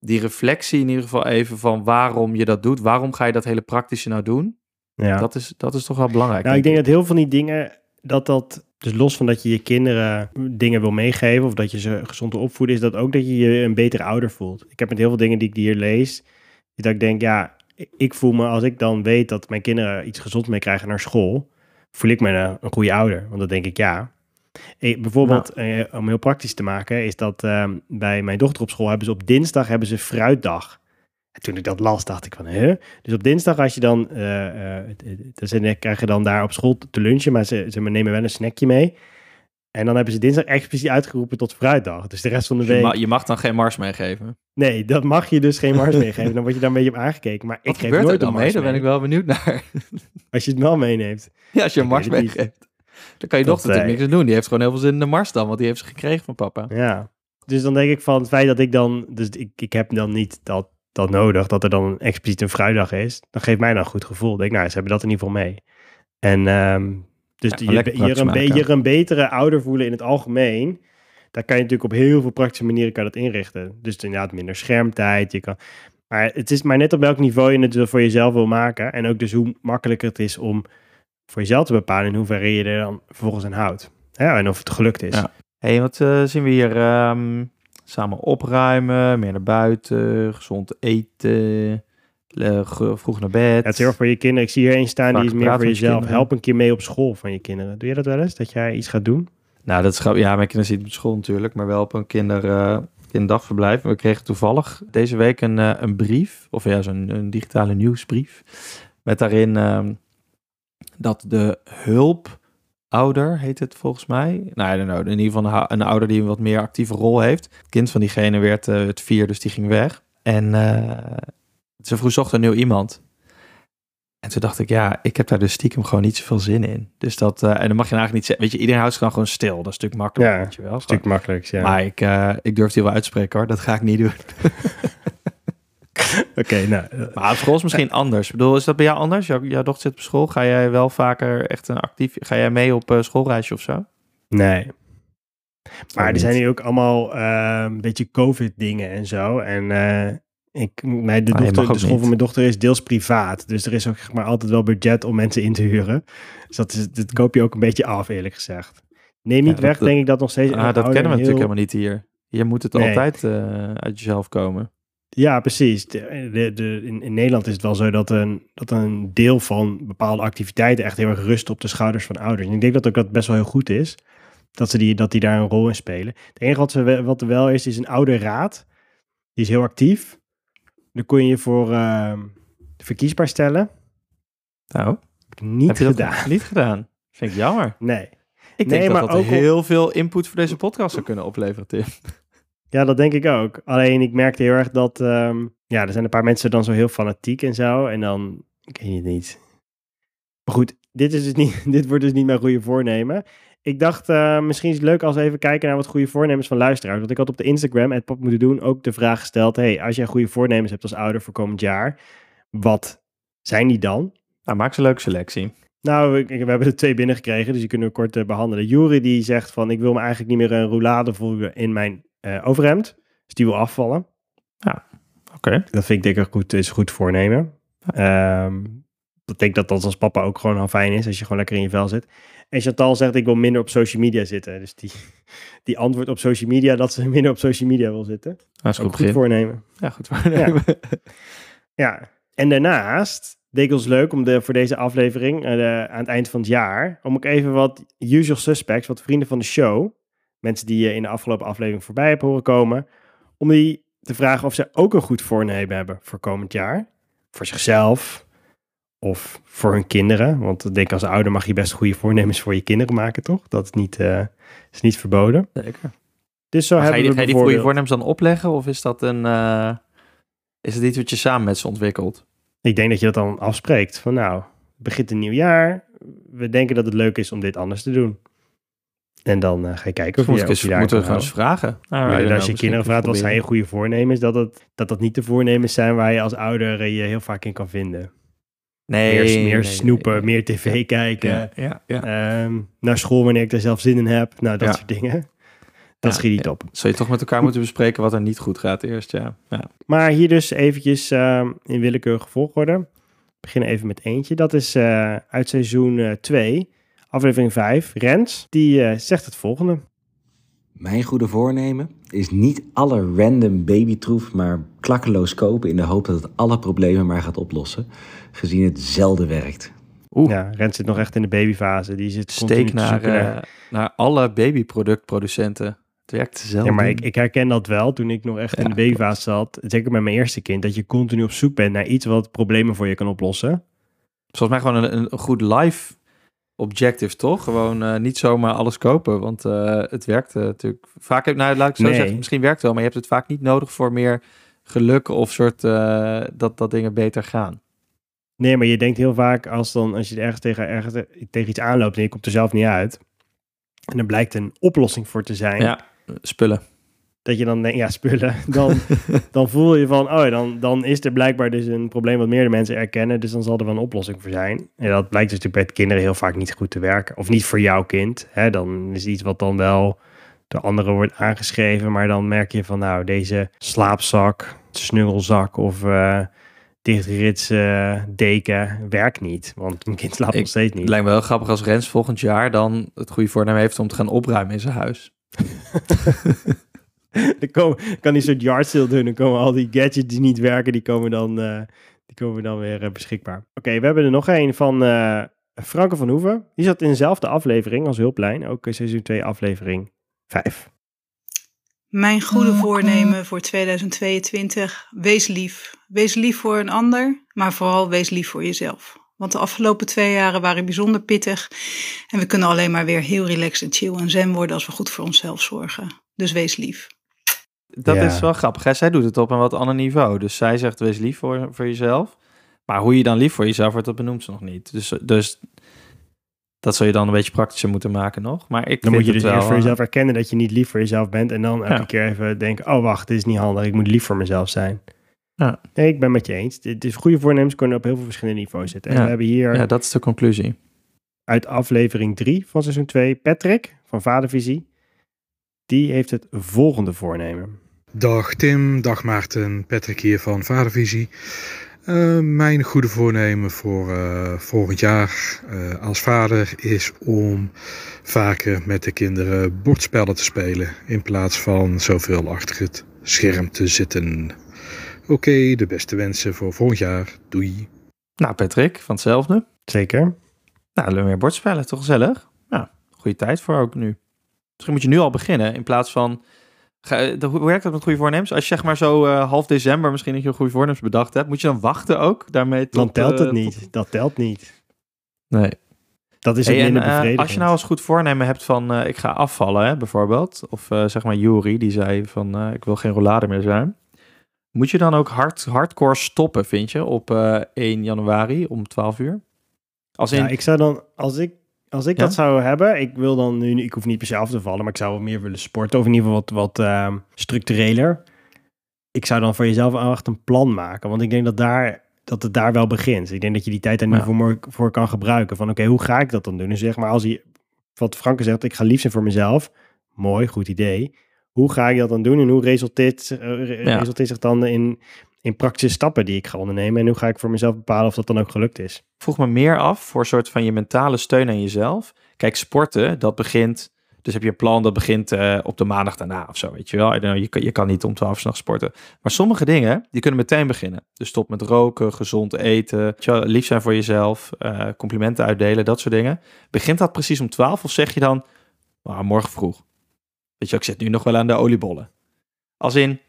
die reflectie in ieder geval even van waarom je dat doet. Waarom ga je dat hele praktische nou doen? Ja. Dat, is, dat is toch wel belangrijk. Nou, ik denk dat heel veel van die dingen, dat dat, dus los van dat je je kinderen dingen wil meegeven of dat je ze gezond wil opvoeden, is dat ook dat je je een betere ouder voelt. Ik heb met heel veel dingen die ik hier lees, dat ik denk, ja, ik voel me als ik dan weet dat mijn kinderen iets gezond mee krijgen naar school, voel ik me een, een goede ouder. Want dan denk ik, ja, eh, bijvoorbeeld, eh, om heel praktisch te maken, is dat uh, bij mijn dochter op school hebben ze op dinsdag hebben ze fruitdag. En toen ik dat las, dacht ik van, hè? Dus op dinsdag als je dan, uh, uh, krijg je dan daar op school te lunchen, maar ze, ze nemen wel een snackje mee. En dan hebben ze dinsdag expliciet uitgeroepen tot fruitdag. Dus de rest van de week... Je mag, je mag dan geen mars meegeven? Nee, dat mag je dus geen mars meegeven. Dan word je daar een beetje op aangekeken. Maar ik geef nooit dan mee? Daar ben ik wel benieuwd naar. Als je het wel meeneemt. Ja, als je een mars meegeeft. Dan kan je dochter natuurlijk niks aan doen. Die heeft gewoon heel veel zin in de mars dan, want die heeft ze gekregen van papa. Ja, dus dan denk ik van het feit dat ik dan... Dus ik, ik heb dan niet dat dat nodig, dat er dan expliciet een vrijdag is, dan geeft mij dan een goed gevoel. denk, nou, ze hebben dat in ieder geval mee. En um, dus ja, je, je, een beetje een betere ouder voelen in het algemeen. Daar kan je natuurlijk op heel veel praktische manieren kan dat inrichten. Dus inderdaad minder schermtijd. Je kan, maar het is maar net op welk niveau je het voor jezelf wil maken. En ook dus hoe makkelijker het is om voor jezelf te bepalen in hoeverre je er dan vervolgens aan houdt. Ja, en of het gelukt is. Ja. hey, wat eh, zien we hier? Ehm, samen opruimen, meer naar buiten, gezond eten, vroeg naar bed. Het is heel erg voor je kinderen. Ik zie hier één staan, die is meer voor jezelf. kinderen. Help een keer mee op school van je kinderen. Doe je dat wel eens? Dat jij iets gaat doen? Nou, dat is Ja, mijn kinderen zitten op school natuurlijk, maar wel op een kinder, eh, kinderdagverblijf. We kregen toevallig deze week een, eh, een brief, of ja, zo'n een digitale nieuwsbrief. Met daarin ehm, dat de hulpouder, heet het volgens mij. Nou, know. In ieder geval een, ouder die een wat meer actieve rol heeft. Het kind van diegene werd eh, het vier, dus die ging weg. En eh, ze vroeg zocht een nieuw iemand. En toen dacht ik, ja, ik heb daar dus stiekem gewoon niet zoveel zin in. Dus dat, eh, en dan mag je eigenlijk niet zeggen, weet je, iedereen houdt zich dan gewoon stil. Dat is natuurlijk makkelijk, Ja, weet je wel. Een stuk makkelijks, ja. Maar ik, eh, ik durf die wel uitspreken hoor, dat ga ik niet doen. Oké, nou. eh, Maar op school is misschien anders. Ik bedoel, is dat bij jou anders? Jouw, jouw dochter zit op school, ga jij wel vaker echt een actief, ga jij mee op eh, schoolreisje of zo? Nee. Maar er zijn nu ook allemaal eh, een beetje COVID-dingen en zo. En eh, ik, mijn, de, je dochter, de school niet. van mijn dochter is deels privaat. Dus er is ook zeg maar, altijd wel budget om mensen in te huren. Dus dat, is, dat koop je ook een beetje af, eerlijk gezegd. Neem niet weg, dat- denk ik, dat nog steeds... Ah, dat ouder kennen we heel- natuurlijk helemaal niet hier. Hier moet het Nee. altijd eh, uit jezelf komen. Ja, precies. De, de, de- in, in Nederland is het wel zo dat een, dat een deel van bepaalde activiteiten echt heel erg rust op de schouders van ouders. En ik denk dat ook dat best wel heel goed is. Dat, ze die, dat die daar een rol in spelen. Het enige wat, we- wat er wel is, is een ouderraad. Die is heel actief. Daar kon je je voor ehm, verkiesbaar stellen. Nou, Heb niet heb dat gedaan. niet gedaan? Vind ik jammer. Nee. Ik Nee, denk maar dat dat ook op- heel veel input voor deze podcast zou kunnen opleveren, Tim. Ja, dat denk ik ook. Alleen ik merkte heel erg dat, ehm, ja, er zijn een paar mensen dan zo heel fanatiek en zo. En dan, ik weet het niet. Maar goed, dit, is dus niet, dit wordt dus niet mijn goede voornemen. Ik dacht, eh, misschien is het leuk als we even kijken naar wat goede voornemens van luisteraars. Want ik had op de Instagram, het pop moeten doen, ook de vraag gesteld. hey, als jij goede voornemens hebt als ouder voor komend jaar, wat zijn die dan? Nou, maak ze een leuke selectie. Nou, we hebben er twee binnengekregen, dus die kunnen we kort eh, behandelen. Jury die zegt van, ik wil me eigenlijk niet meer een roulade voelen in mijn eh, overhemd. Dus die wil afvallen. Oké. Dat vind ik denk ik goed, is goed voornemen. Ehm ik denk dat dat als papa ook gewoon al fijn is, als je gewoon lekker in je vel zit. En Chantal zegt, ik wil minder op social media zitten. Dus die, die antwoord op social media, dat ze minder op social media wil zitten. Dat is Ook goed voornemen. Ja, goed voornemen. Ja, en daarnaast ons leuk om de, voor deze aflevering eh, de- aan het eind van het jaar, om ook even wat usual suspects, wat vrienden van de show, mensen die je in de afgelopen aflevering voorbij hebben horen komen, om die te vragen of ze ook een goed voornemen hebben voor komend jaar. Voor zichzelf of voor hun kinderen. Want ik denk als ouder mag je best goede voornemens voor je kinderen maken, toch? Dat is niet, eh, is niet verboden. Zeker. Dus zo Maar ga je, hebben we ga je die goede voornemens dan opleggen? Of is dat een... eh, is het iets wat je samen met ze ontwikkelt? Ik denk dat je dat dan afspreekt. Van nou, begint een nieuw jaar. We denken dat het leuk is om dit anders te doen. En dan eh, ga je kijken of je, of daar moeten we gewoon eens vragen? Nou, Maar als je kinderen vraagt wat zijn je goede voornemens, dat, het, dat dat niet de voornemens zijn waar je als ouder eh, je heel vaak in kan vinden. Nee, meer nee, meer nee, snoepen, nee. meer tv kijken, Ja, ja, ja. ehm, naar school wanneer ik er zelf zin in heb. Nou, dat Ja. soort dingen. Dat Ja, schiet niet op. Zul je toch met elkaar moeten bespreken wat er niet goed gaat eerst, ja. ja. Maar hier dus eventjes ehm, in willekeurige volgorde. We beginnen even met eentje. Dat is eh, uit seizoen 2, aflevering 5. Rens, die eh, zegt het volgende. Mijn goede voornemen is niet alle random babytroef maar klakkeloos kopen in de hoop dat het alle problemen maar gaat oplossen, gezien het zelden werkt. Oeh, Ja, Rens zit nog echt in de babyfase. Die zit steek naar, zoeken naar- eh, naar alle babyproductproducenten. Het werkt zelden. Ja, maar ik, ik herken dat wel toen ik nog echt in de babyfase zat. Zeker met mijn eerste kind. Dat je continu op zoek bent naar iets wat problemen voor je kan oplossen. Volgens mij gewoon een, een goed life objective, toch? Gewoon eh, niet zomaar alles kopen, want eh, het werkt eh, natuurlijk. Vaak heb nou, laat ik zo Nee. zeggen, misschien werkt het wel, maar je hebt het vaak niet nodig voor meer geluk of soort eh, dat, dat dingen beter gaan. Nee, maar je denkt heel vaak als, dan, als je ergens tegen, ergens tegen iets aanloopt en je komt er zelf niet uit. En er blijkt een oplossing voor te zijn. Ja, spullen. Dat je dan denkt, ja, spullen. Dan, dan voel je van, oh, dan, dan is er blijkbaar dus een probleem wat meerdere mensen erkennen. Dus dan zal er wel een oplossing voor zijn. En dat blijkt dus natuurlijk bij kinderen heel vaak niet goed te werken. Of niet voor jouw kind. Hè? Dan is iets wat dan wel door anderen wordt aangeschreven. Maar dan merk je van, nou, deze slaapzak, snuggelzak of uh, deken werkt niet. Want mijn kind slaapt Ik- nog steeds Het niet. lijkt me wel grappig als Rens volgend jaar dan het goede voornemen heeft om te gaan opruimen in zijn huis. Dan komen, kan die soort yard sale doen. Dan komen al die gadgets die niet werken, die komen dan, eh, die komen dan weer eh, beschikbaar. Oké, we hebben er nog een van eh Franke van Hoeven. Die zat in dezelfde aflevering als Hulplijn. Ook seizoen 2 aflevering 5. Mijn goede voornemen voor 2022. Wees lief. Wees lief voor een ander, maar vooral wees lief voor jezelf. Want de afgelopen twee jaren waren bijzonder pittig. En we kunnen alleen maar weer heel relaxed en chill en zen worden als we goed voor onszelf zorgen. Dus wees lief. Dat Ja. is wel grappig. Hè? Zij doet het op een wat ander niveau. Dus zij zegt wees lief voor, voor jezelf. Maar hoe je dan lief voor jezelf wordt, dat benoemt ze nog niet. Dus, dus dat zou je dan een beetje praktischer moeten maken nog. Maar ik Dan moet je dus wel, eerst voor eh, jezelf erkennen dat je niet lief voor jezelf bent. En dan elke Ja. keer even denken, oh wacht, dit is niet handig. Ik moet lief voor mezelf zijn. Ja. Nee, ik ben met je eens. Dit is goede voornemens kunnen op heel veel verschillende niveaus zitten. En Ja. we hebben hier Ja, dat is de conclusie. uit aflevering 3 van seizoen 2 Patrick van Vadervisie. Die heeft het volgende voornemen. Dag Tim, dag Maarten, Patrick hier van Vadervisie. Eh, mijn goede voornemen voor eh, volgend jaar eh, als vader is om vaker met de kinderen bordspellen te spelen in plaats van zoveel achter het scherm te zitten. Oké, de beste wensen voor volgend jaar. Doei. Nou, Patrick, van hetzelfde. Zeker. Nou, meer bordspellen, toch gezellig? Ja, goede tijd voor ook nu. Misschien moet je nu al beginnen in plaats van... Ga, hoe werkt dat met goede voornemens? Als je zeg maar zo eh, half december misschien dat je een goede voornemens bedacht hebt, moet je dan wachten ook daarmee Dan telt eh, het niet. tot- Dat telt niet. Nee. Dat is Hey, en, minder eh, bevredigend. als je nou als goed voornemen hebt van eh, ik ga afvallen, hè, bijvoorbeeld. Of eh, zeg maar Juri, die zei van eh, ik wil geen rollade meer zijn. Moet je dan ook hard, hardcore stoppen, vind je, op eh 1 januari om 12 uur? Als in, Ja, ik zou dan, als ik, als ik Ja? dat zou hebben, ik wil dan nu, ik hoef niet per se af te vallen, maar ik zou meer willen sporten, of in ieder geval wat, wat ehm, structureler. Ik zou dan voor jezelf echt een plan maken, want ik denk dat, daar, dat het daar wel begint. Ik denk dat je die tijd daar nu Ja. voor, voor kan gebruiken. Van oké, hoe ga ik dat dan doen? Dus zeg maar, als je, wat Franke zegt, ik ga lief zijn voor mezelf. Mooi, goed idee. Hoe ga ik dat dan doen en hoe resulteert, eh, Ja. resulteert zich dan in, in praktische stappen die ik ga ondernemen? En hoe ga ik voor mezelf bepalen of dat dan ook gelukt is? vroeg me meer af voor een soort van je mentale steun aan jezelf. Kijk, sporten, dat begint. Dus heb je een plan dat begint eh, op de maandag daarna of zo, weet je wel. Je, kan, je kan niet om 12 uur 's nachts sporten. Maar sommige dingen, die kunnen meteen beginnen. Dus stop met roken, gezond eten, lief zijn voor jezelf, eh, complimenten uitdelen, dat soort dingen. Begint dat precies om 12 of zeg je dan, "Ah, morgen vroeg? Weet je, ik zit nu nog wel aan de oliebollen. Als in,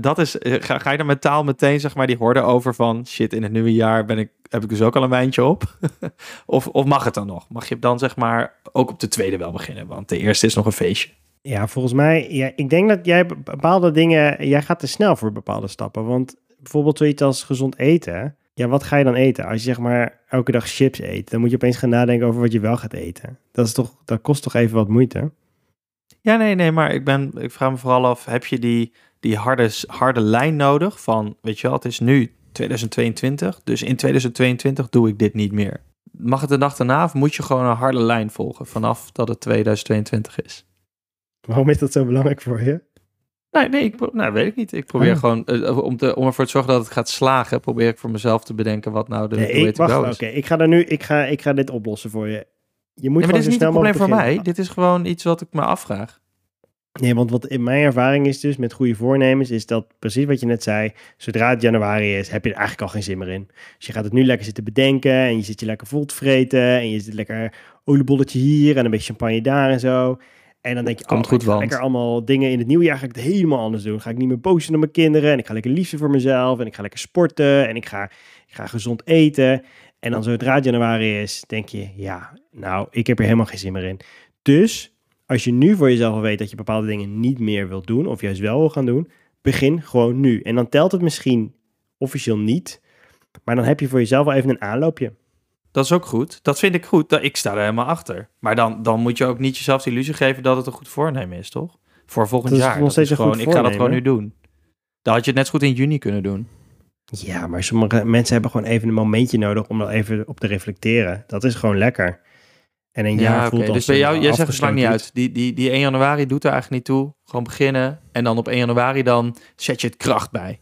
dat is, eh, ga, ga je dan mentaal meteen zeg maar die horde over van shit, in het nieuwe jaar ben ik, heb ik dus ook al een wijntje op? of, of mag het dan nog? Mag je dan zeg maar ook op de tweede wel beginnen? Want de eerste is nog een feestje. Ja, volgens mij, ja, ik denk dat jij be- bepaalde dingen, jij gaat te snel voor bepaalde stappen. Want bijvoorbeeld zoiets als gezond eten, ja, wat ga je dan eten? Als je zeg maar elke dag chips eet, dan moet je opeens gaan nadenken over wat je wel gaat eten. Dat, is toch, dat kost toch even wat moeite? Ja, nee, nee, maar ik, ben, ik vraag me vooral af, heb je die, die harde, harde lijn nodig van, weet je wel, het is nu 2022, dus in 2022 doe ik dit niet meer. Mag het de dag daarna of moet je gewoon een harde lijn volgen vanaf dat het 2022 is? Waarom is dat zo belangrijk voor je? Nee, nee, ik, nou, weet ik niet. Ik probeer Ah. gewoon, eh, om, te, om ervoor te zorgen dat het gaat slagen, probeer ik voor mezelf te bedenken wat nou de, Nee, ik, wacht, oké, ik ga er nu, ik ga, ik ga dit oplossen voor je. Je moet Nee, maar dit is zo niet een probleem voor mij. Dit is gewoon iets wat ik me afvraag. Nee, want wat in mijn ervaring is dus met goede voornemens, is dat precies wat je net zei, zodra het januari is, heb je er eigenlijk al geen zin meer in. Dus je gaat het nu lekker zitten bedenken en je zit je lekker vol te vreten en je zit lekker oliebolletje hier en een beetje champagne daar en zo. En dan denk je, Komt oh, goed, ik ga want- lekker allemaal dingen in het nieuwe jaar ga ik het helemaal anders doen. Ga ik niet meer posten naar mijn kinderen en ik ga lekker liefde voor mezelf en ik ga lekker sporten en ik ga, ik ga gezond eten. En dan zodra het januari is, denk je, ja, nou, ik heb er helemaal geen zin meer in. Dus als je nu voor jezelf al weet dat je bepaalde dingen niet meer wilt doen, of juist wel wil gaan doen, begin gewoon nu. En dan telt het misschien officieel niet, maar dan heb je voor jezelf al even een aanloopje. Dat is ook goed. Dat vind ik goed. Dat- Ik sta er helemaal achter. Maar dan, dan moet je ook niet jezelf de illusie geven dat het een goed voornemen is, toch? Voor volgend Dat is jaar. nog Dat steeds een gewoon, ik ga dat gewoon nu doen. Dan had je het net zo goed in juni kunnen doen. Ja, maar sommige mensen hebben gewoon even een momentje nodig om er even op te reflecteren. Dat is gewoon lekker. En een jaar Ja, voelt als Dus bij jou, jij zegt het lang niet uit. Die, die, die 1 januari doet er eigenlijk niet toe. Gewoon beginnen. En dan op 1 januari dan zet je het kracht bij.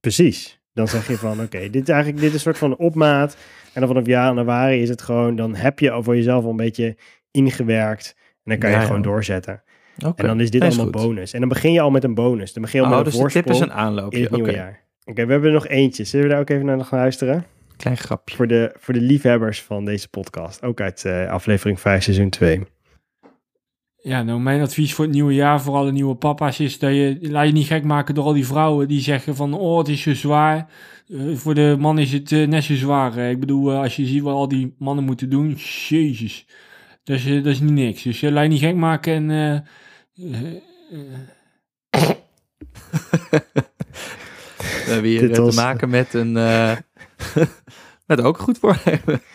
Precies. Dan zeg je van, oké, dit is eigenlijk dit is een soort van opmaat. En dan vanaf januari is het gewoon, dan heb je al voor jezelf al een beetje ingewerkt. En dan kan je ja. gewoon doorzetten. Oké. En dan is dit Nee, allemaal bonus. En dan begin je al met een bonus. Dan begin je al Oh, met een dus de tip is voorsprong een in aanloopje. het nieuwe Oké, jaar. Oké, we hebben er nog eentje. Zullen we daar ook even naar gaan luisteren? Klein grapje. Voor de, voor de liefhebbers van deze podcast. Ook uit eh, aflevering 5, seizoen 2. Ja, nou, mijn advies voor het nieuwe jaar voor alle nieuwe papa's is dat je laat je niet gek maken door al die vrouwen die zeggen van oh, het is zo zwaar. Eh, voor de man is het eh, net zo zwaar. Eh, ik bedoel, als je ziet wat al die mannen moeten doen, jezus. Dat is, dat is niet niks. Dus laat je niet gek maken en... eh, eh, eh, We hebben hier te maken met een... eh, met ook goed voornemen.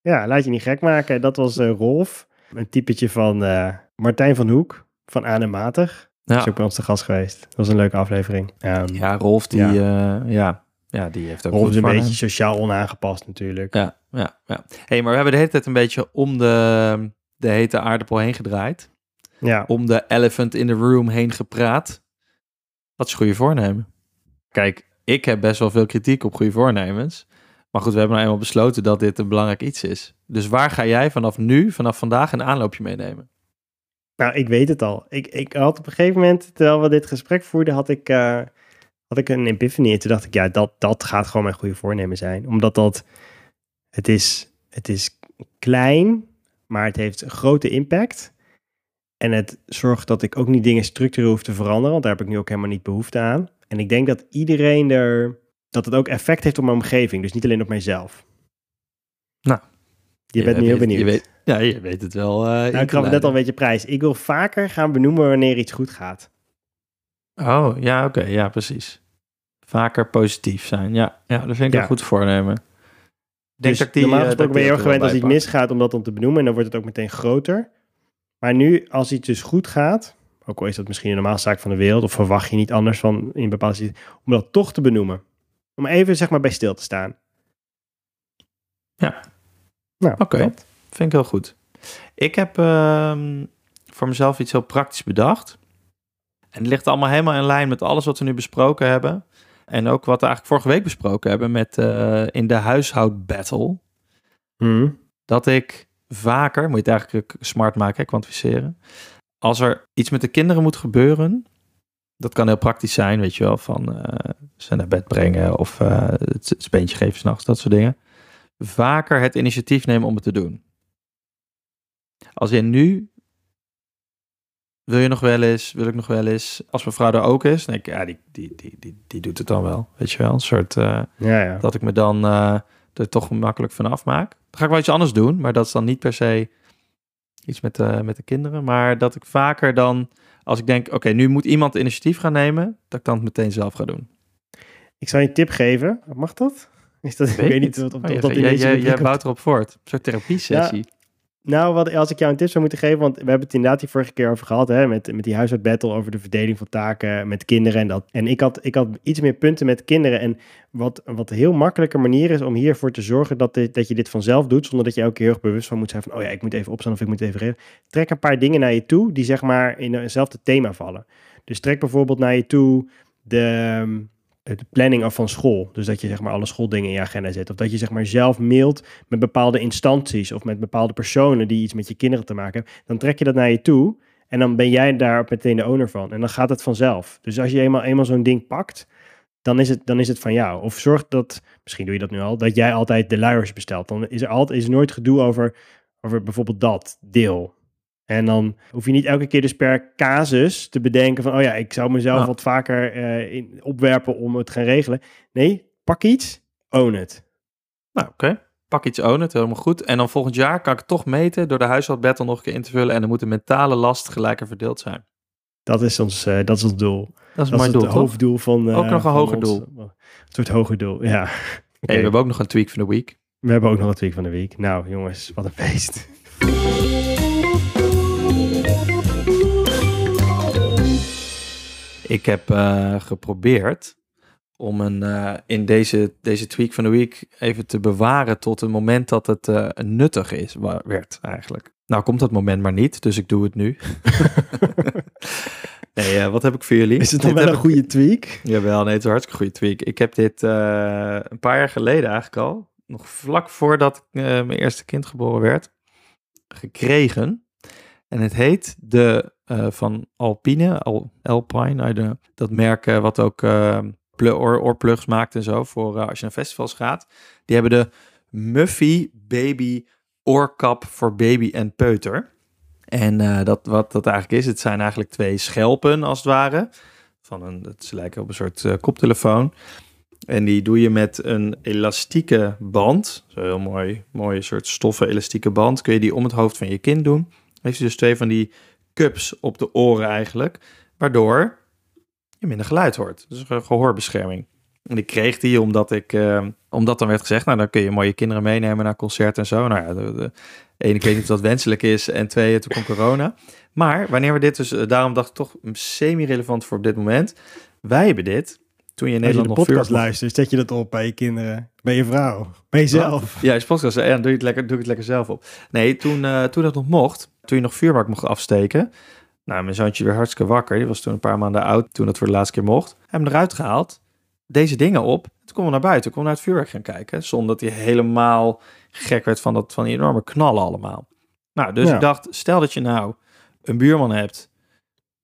Ja, laat je niet gek maken. Dat was eh, Rolf. Een typetje van eh, Martijn van Hoek. Van Aanematig. Ja. Is ook bij ons te gast geweest. Dat was een leuke aflevering. Ehm, Ja, Rolf, die, ja. ja, ja, die heeft ook Rolf is een beetje sociaal onaangepast natuurlijk. Ja, ja, ja. hey, maar we hebben de hele tijd een beetje om de, de hete aardappel heen gedraaid. Ja. Om de elephant in the room heen gepraat. Wat is goede voornemen? Kijk, ik heb best wel veel kritiek op goede voornemens. Maar goed, we hebben nou eenmaal besloten dat dit een belangrijk iets is. Dus waar ga jij vanaf nu, vanaf vandaag, een aanloopje meenemen? Nou, ik weet het al. Ik, ik had op een gegeven moment, terwijl we dit gesprek voerden, had ik, eh, had ik een epiphany. En toen dacht ik, ja, dat, dat gaat gewoon mijn goede voornemen zijn. Omdat dat, het is, het is klein, maar het heeft een grote impact. En het zorgt dat ik ook niet dingen structureel hoef te veranderen, want daar heb ik nu ook helemaal niet behoefte aan. En ik denk dat iedereen er, dat het ook effect heeft op mijn omgeving, dus niet alleen op mijzelf. Nou, je bent nu heel benieuwd. Je weet, ja, je weet het wel. in nou, ik gaf het net al een beetje prijs. Ik wil vaker gaan benoemen wanneer iets goed gaat. Oh, ja, oké. ja, precies. Vaker positief zijn. Ja, ja dat vind ik Ja. een goed voornemen. Denk dus dat ik die, normaal eh, gesproken ben je heel gewend als iets misgaat om dat dan te benoemen en dan wordt het ook meteen groter. Maar nu, als iets dus goed gaat, ook al is dat misschien een normale zaak van de wereld, of verwacht je niet anders van in bepaalde situaties, om dat toch te benoemen. Om even zeg maar bij stil te staan. Ja. Nou, Oké. Vind ik heel goed. Ik heb ehm, voor mezelf iets heel praktisch bedacht. En het ligt allemaal helemaal in lijn met alles wat we nu besproken hebben. En ook wat we eigenlijk vorige week besproken hebben met eh, in de huishoudbattle. Hm. Dat ik vaker, moet je het eigenlijk smart maken, hè, kwantificeren. Als er iets met de kinderen moet gebeuren, dat kan heel praktisch zijn, weet je wel, van eh, ze naar bed brengen of eh, het, het speentje geven s'nachts, dat soort dingen. Vaker het initiatief nemen om het te doen. Als in nu, wil je nog wel eens, wil ik nog wel eens, als mijn vrouw er ook is, denk ik, ja, die, die, die, die, die doet het dan wel, weet je wel, een soort... eh, Ja, ja. dat ik me dan er toch makkelijk van afmaak. Dan ga ik wel iets anders doen, maar dat is dan niet per se iets met, de met de kinderen. Maar dat ik vaker dan, als ik denk, oké, nu moet iemand initiatief gaan nemen, dat ik dan het meteen zelf ga doen. Ik zal je een tip geven. Mag dat? Is dat ik weet niet of, of, Oh, of dat jij, jij, jij bouwt erop voort. Een soort therapie-sessie. Nou, wat, als ik jou een tip zou moeten geven, want we hebben het inderdaad die vorige keer over gehad, hè, met, met die huishoudbattle over de verdeling van taken met kinderen en dat. En ik had, ik had iets meer punten met kinderen en wat, wat een heel makkelijke manier is om hiervoor te zorgen dat, dat je dit vanzelf doet, zonder dat je elke keer heel erg bewust van moet zijn van, oh ja, ik moet even opstaan of ik moet even regelen. Trek een paar dingen naar je toe die zeg maar in hetzelfde thema vallen. Dus trek bijvoorbeeld naar je toe de, ehm, de planning af van school. Dus dat je zeg maar alle schooldingen in je agenda zet. Of dat je zeg maar zelf mailt met bepaalde instanties of met bepaalde personen die iets met je kinderen te maken hebben. Dan trek je dat naar je toe en dan ben jij daar meteen de owner van. En dan gaat het vanzelf. Dus als je eenmaal, eenmaal zo'n ding pakt, dan is, het, dan is het van jou. Of zorg dat, misschien doe je dat nu al, dat jij altijd de luiers bestelt. Dan is er altijd is nooit gedoe over, over bijvoorbeeld dat deel. En dan hoef je niet elke keer dus per casus te bedenken van, oh ja, ik zou mezelf wat vaker eh, in, opwerpen om het te gaan regelen. Nee, pak iets, own it. Nou, oké. Pak iets own het, helemaal goed. En dan volgend jaar kan ik het toch meten door de huishoudbattle nog een keer in te vullen. En dan moet de mentale last gelijker verdeeld zijn. Dat is ons, eh, dat is ons doel. Dat is Dat is doel, het toch? hoofddoel van... eh, Ook nog een hoger ons- doel. Een soort hoger doel, ja. Oké, Hey, we hebben ook nog een tweak van de week. We hebben ook nog een tweak van de week. Nou, jongens, wat een feest. Ik heb eh, geprobeerd om een, eh, in deze, deze tweak van de week even te bewaren tot een moment dat het eh, nuttig is, werd eigenlijk. Nou komt dat moment maar niet, dus ik doe het nu. Nee, wat heb ik voor jullie? Is het dan wel een goede tweak? Jawel, nee, het is een hartstikke goede tweak. Ik heb dit een paar jaar geleden eigenlijk al, nog vlak voordat mijn eerste kind geboren werd, gekregen. En het heet de eh, van Alpine, Al, Alpine, don't know. dat merk eh, wat ook oor, oorplugs maakt en zo voor als je naar festivals gaat. Die hebben de Muffy Baby oorkap voor baby en peuter. En dat, wat dat eigenlijk is, het zijn eigenlijk twee schelpen als het ware. Van een, het lijken op een soort koptelefoon. En die doe je met een elastieke band. Zo'n heel mooi, mooie soort stoffen elastieke band. Kun je die om het hoofd van je kind doen. Heeft je dus twee van die cups op de oren eigenlijk. Waardoor je minder geluid hoort. Dus gehoorbescherming. En ik kreeg die omdat ik, eh, omdat dan werd gezegd, nou dan kun je mooie kinderen meenemen naar concerten en zo. Nou ja, de, ik weet niet of dat wenselijk is. En twee, toen kwam corona. Maar wanneer we dit dus, eh, daarom dacht ik toch semi-relevant voor op dit moment. Wij hebben dit toen je in Als je Nederland de nog podcast luistert, zet je dat op bij je kinderen, bij je vrouw, bij jezelf. Ja, je podcast. Ja, doe je het lekker, doe ik het lekker zelf op. Nee, toen, eh, toen dat nog mocht, toen je nog vuurwerk mocht afsteken. Nou, mijn zoontje weer hartstikke wakker. Die was toen een paar maanden oud, toen dat voor de laatste keer mocht. Hem eruit gehaald. Deze dingen op. Toen konden we naar buiten, we naar het vuurwerk gaan kijken. Zonder dat hij helemaal gek werd van, dat, van die enorme knallen allemaal. Nou, dus Ja. ik dacht, stel dat je nou een buurman hebt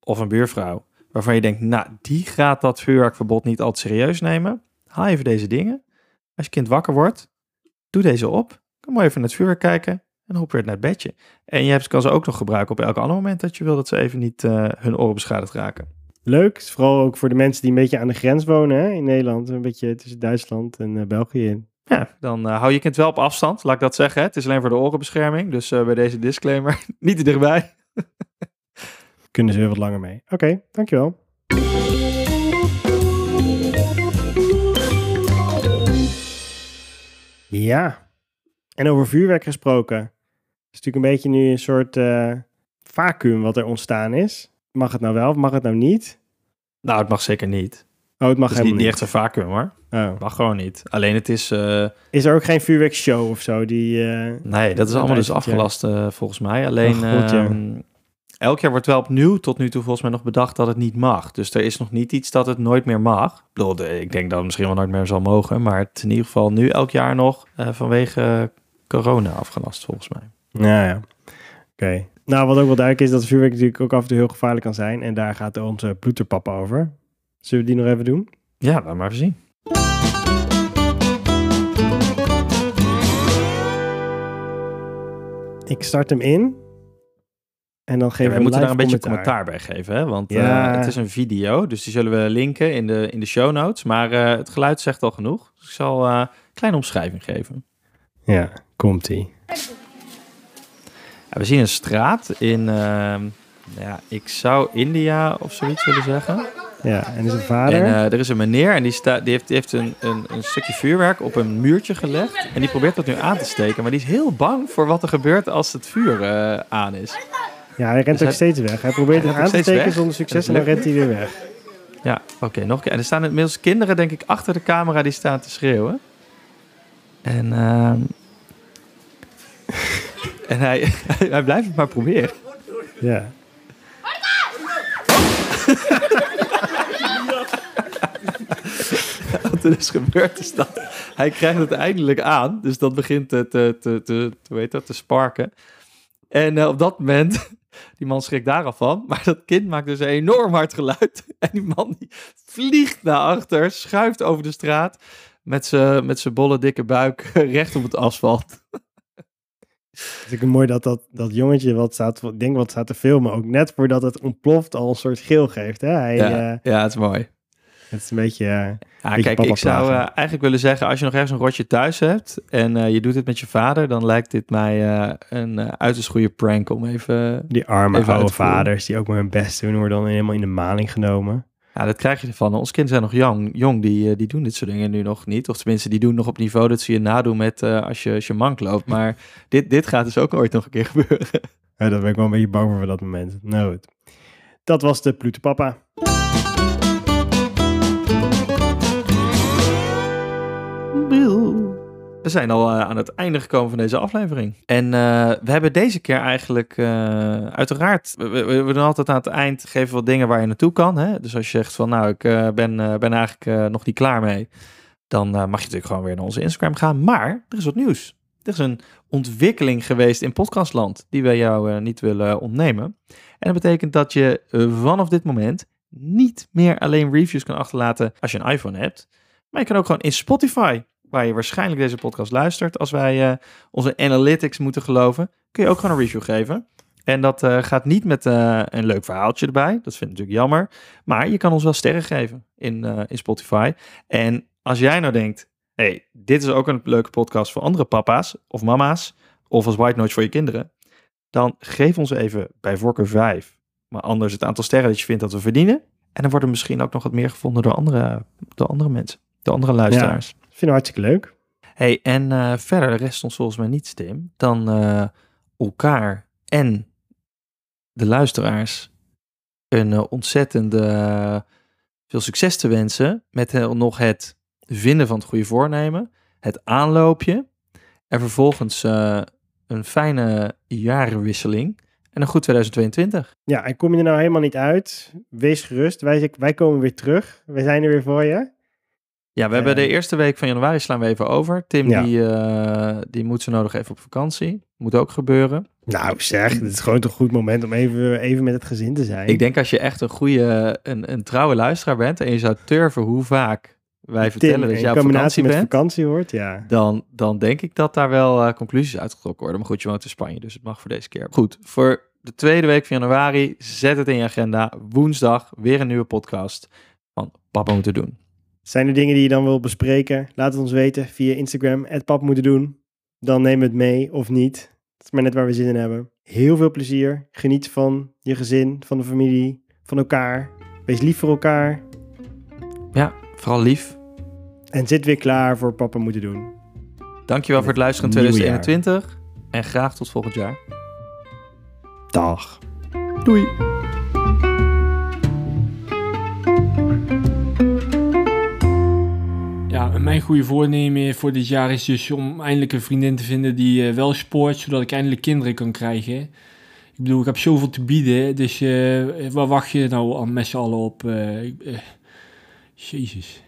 of een buurvrouw, waarvan je denkt, nou, die gaat dat vuurwerkverbod niet altijd serieus nemen. Haal even deze dingen. Als je kind wakker wordt, doe deze op. Kom maar even naar het vuurwerk kijken en hop weer naar het bedje. En je hebt, kan ze ook nog gebruiken op elk ander moment dat je wil dat ze even niet eh, hun oren beschadigd raken. Leuk, vooral ook voor de mensen die een beetje aan de grens wonen hè, in Nederland. Een beetje tussen Duitsland en eh, België in. Ja, dan eh, hou je kind wel op afstand, laat ik dat zeggen. Hè. Het is alleen voor de orenbescherming, dus bij deze disclaimer niet te dichtbij. Kunnen ze weer wat langer mee. Oké, dankjewel. Ja, en over vuurwerk gesproken. Het is natuurlijk een beetje nu een soort eh vacuüm wat er ontstaan is. Mag het nou wel of mag het nou niet? Nou, het mag zeker niet. Oh, het mag Het is niet, helemaal niet echt een vacuüm hoor. Oh. Mag gewoon niet. Alleen het is... eh, Is er ook geen vuurwerkshow of zo? Die, eh, Nee, dat is allemaal dus het afgelast volgens mij. Alleen Oh, ja. ehm, elk jaar wordt wel opnieuw tot nu toe volgens mij nog bedacht dat het niet mag. Dus er is nog niet iets dat het nooit meer mag. Ik, bedoel, ik denk dat het misschien wel nooit meer zal mogen. Maar het is in ieder geval nu elk jaar nog eh, vanwege corona afgelast volgens mij. Nou ja, oké. Nou, wat ook wel duidelijk is, dat vuurwerk natuurlijk ook af en toe heel gevaarlijk kan zijn. En daar gaat onze ploeterpapa over. Zullen we die nog even doen? Ja, laat maar even zien. Ik start hem in. En dan Ja, geven we we moeten daar een beetje commentaar bij geven. Hè? Want eh, Ja. het is een video, dus die zullen we linken in de, in de show notes. Maar eh, het geluid zegt al genoeg. Dus ik zal eh, een kleine omschrijving geven. Ja, komt-ie. Ja, we zien een straat in, ehm, ja, ik zou India of zoiets willen zeggen. Ja, en is een vader. En er is een meneer en die, sta, die heeft, die heeft een, een, een stukje vuurwerk op een muurtje gelegd. En die probeert dat nu aan te steken. Maar die is heel bang voor wat er gebeurt als het vuur aan is. Ja, hij rent dus ook hij- steeds weg. Hij probeert het aan te steken zonder succes en dan rent hij weer weg. Ja, oké, nog een keer. En er staan inmiddels kinderen, denk ik, achter de camera die staan te schreeuwen. En, ehm, en hij, hij blijft het maar proberen. Ja. Wat er dus gebeurt is dat hij krijgt het eindelijk aan. Dus dat begint te, te, te, te, dat, te sparken. En eh, op dat moment, die man schrikt daar al van. Maar dat kind maakt dus een enorm hard geluid. En die man die vliegt naar achter, schuift over de straat. Met zijn met zijn bolle dikke buik recht op het asfalt. Het is natuurlijk mooi dat dat, dat jongetje wat staat, ik denk wat staat te filmen, ook net voordat het ontploft al een soort geel geeft. Hè? Hij, Ja, eh, ja het is mooi. Het is een beetje... eh, Ja, Beetje kijk, papa ik zou eh, eigenlijk willen zeggen, als je nog ergens een rotje thuis hebt en eh, je doet het met je vader, dan lijkt dit mij een uiterst goede prank om even... die arme Even oude vaders die ook maar hun best doen, worden dan helemaal in de maling genomen. Ja, dat krijg je ervan. Onze kinderen zijn nog jong, jong die, die doen dit soort dingen nu nog niet. Of tenminste, die doen nog op niveau dat ze je nadoen met als, je, als je mank loopt. Maar dit, dit gaat dus ook ooit nog een keer gebeuren. Ja, daar ben ik wel een beetje bang voor voor dat moment. Nou goed. Dat was de Ploeterpapa. We we zijn al eh, aan het einde gekomen van deze aflevering. En uh, we hebben deze keer eigenlijk, uh, uiteraard, we, doen altijd aan het eind, geven wat dingen waar je naartoe kan. Hè? Dus als je zegt van, nou, ik ben, ben eigenlijk nog niet klaar mee, dan mag je natuurlijk gewoon weer naar onze Instagram gaan. Maar er is wat nieuws. Er is een ontwikkeling geweest in podcastland die wij jou niet willen ontnemen. En dat betekent dat je vanaf dit moment niet meer alleen reviews kan achterlaten als je een iPhone hebt, maar je kan ook gewoon in Spotify waar je waarschijnlijk deze podcast luistert, als wij uh, onze analytics moeten geloven, kun je ook gewoon een review geven. En dat uh, gaat niet met uh, een leuk verhaaltje erbij. Dat vind ik natuurlijk jammer. Maar je kan ons wel sterren geven in, in Spotify. En als jij nou denkt, hey, dit is ook een leuke podcast voor andere papa's of mama's. Of als white noise voor je kinderen. Dan geef ons even bij voorkeur 5. Maar anders het aantal sterren dat je vindt dat we verdienen. En dan worden misschien ook nog wat meer gevonden door andere, door andere mensen. Door andere luisteraars. Vind ik hartstikke leuk. Hey, en uh, verder rest ons volgens mij niets, Tim, dan uh, elkaar en de luisteraars een uh, ontzettende veel succes te wensen met nog het vinden van het goede voornemen, het aanloopje en vervolgens een fijne jarenwisseling en een goed 2022. Ja, en kom je er nou helemaal niet uit, wees gerust. Wij, wij komen weer terug. We zijn er weer voor je. Ja, we hebben de eerste week van januari slaan we even over. Tim die, uh, die moet zo nodig even op vakantie. Moet ook gebeuren. Nou zeg, het is gewoon toch een goed moment om even, even met het gezin te zijn. Ik denk als je echt een goede, een, een trouwe luisteraar bent en je zou turven hoe vaak wij vertellen dat je op vakantie met bent, vakantie hoort, ja. dan, dan denk ik dat daar wel uh, conclusies uitgetrokken worden. Maar goed, je woont in Spanje, dus het mag voor deze keer. Goed, voor de tweede week van januari, zet het in je agenda. Woensdag weer een nieuwe podcast van Papa Moeten Doen. Zijn er dingen die je dan wil bespreken? Laat het ons weten via Instagram, pap moeten doen. Dan neem het mee of niet. Het is maar net waar we zin in hebben. Heel veel plezier. Geniet van je gezin, van de familie, van elkaar. Wees lief voor elkaar. Ja, vooral lief. En zit weer klaar voor papa moeten doen. Dankjewel voor het luisteren in 2021. En graag tot volgend jaar. Dag. Doei. Mijn goede voornemen voor dit jaar is dus om eindelijk een vriendin te vinden die uh, wel sport, zodat ik eindelijk kinderen kan krijgen. Ik bedoel, ik heb zoveel te bieden, dus uh, waar wacht je nou met z'n allen op? Uh, Jezus.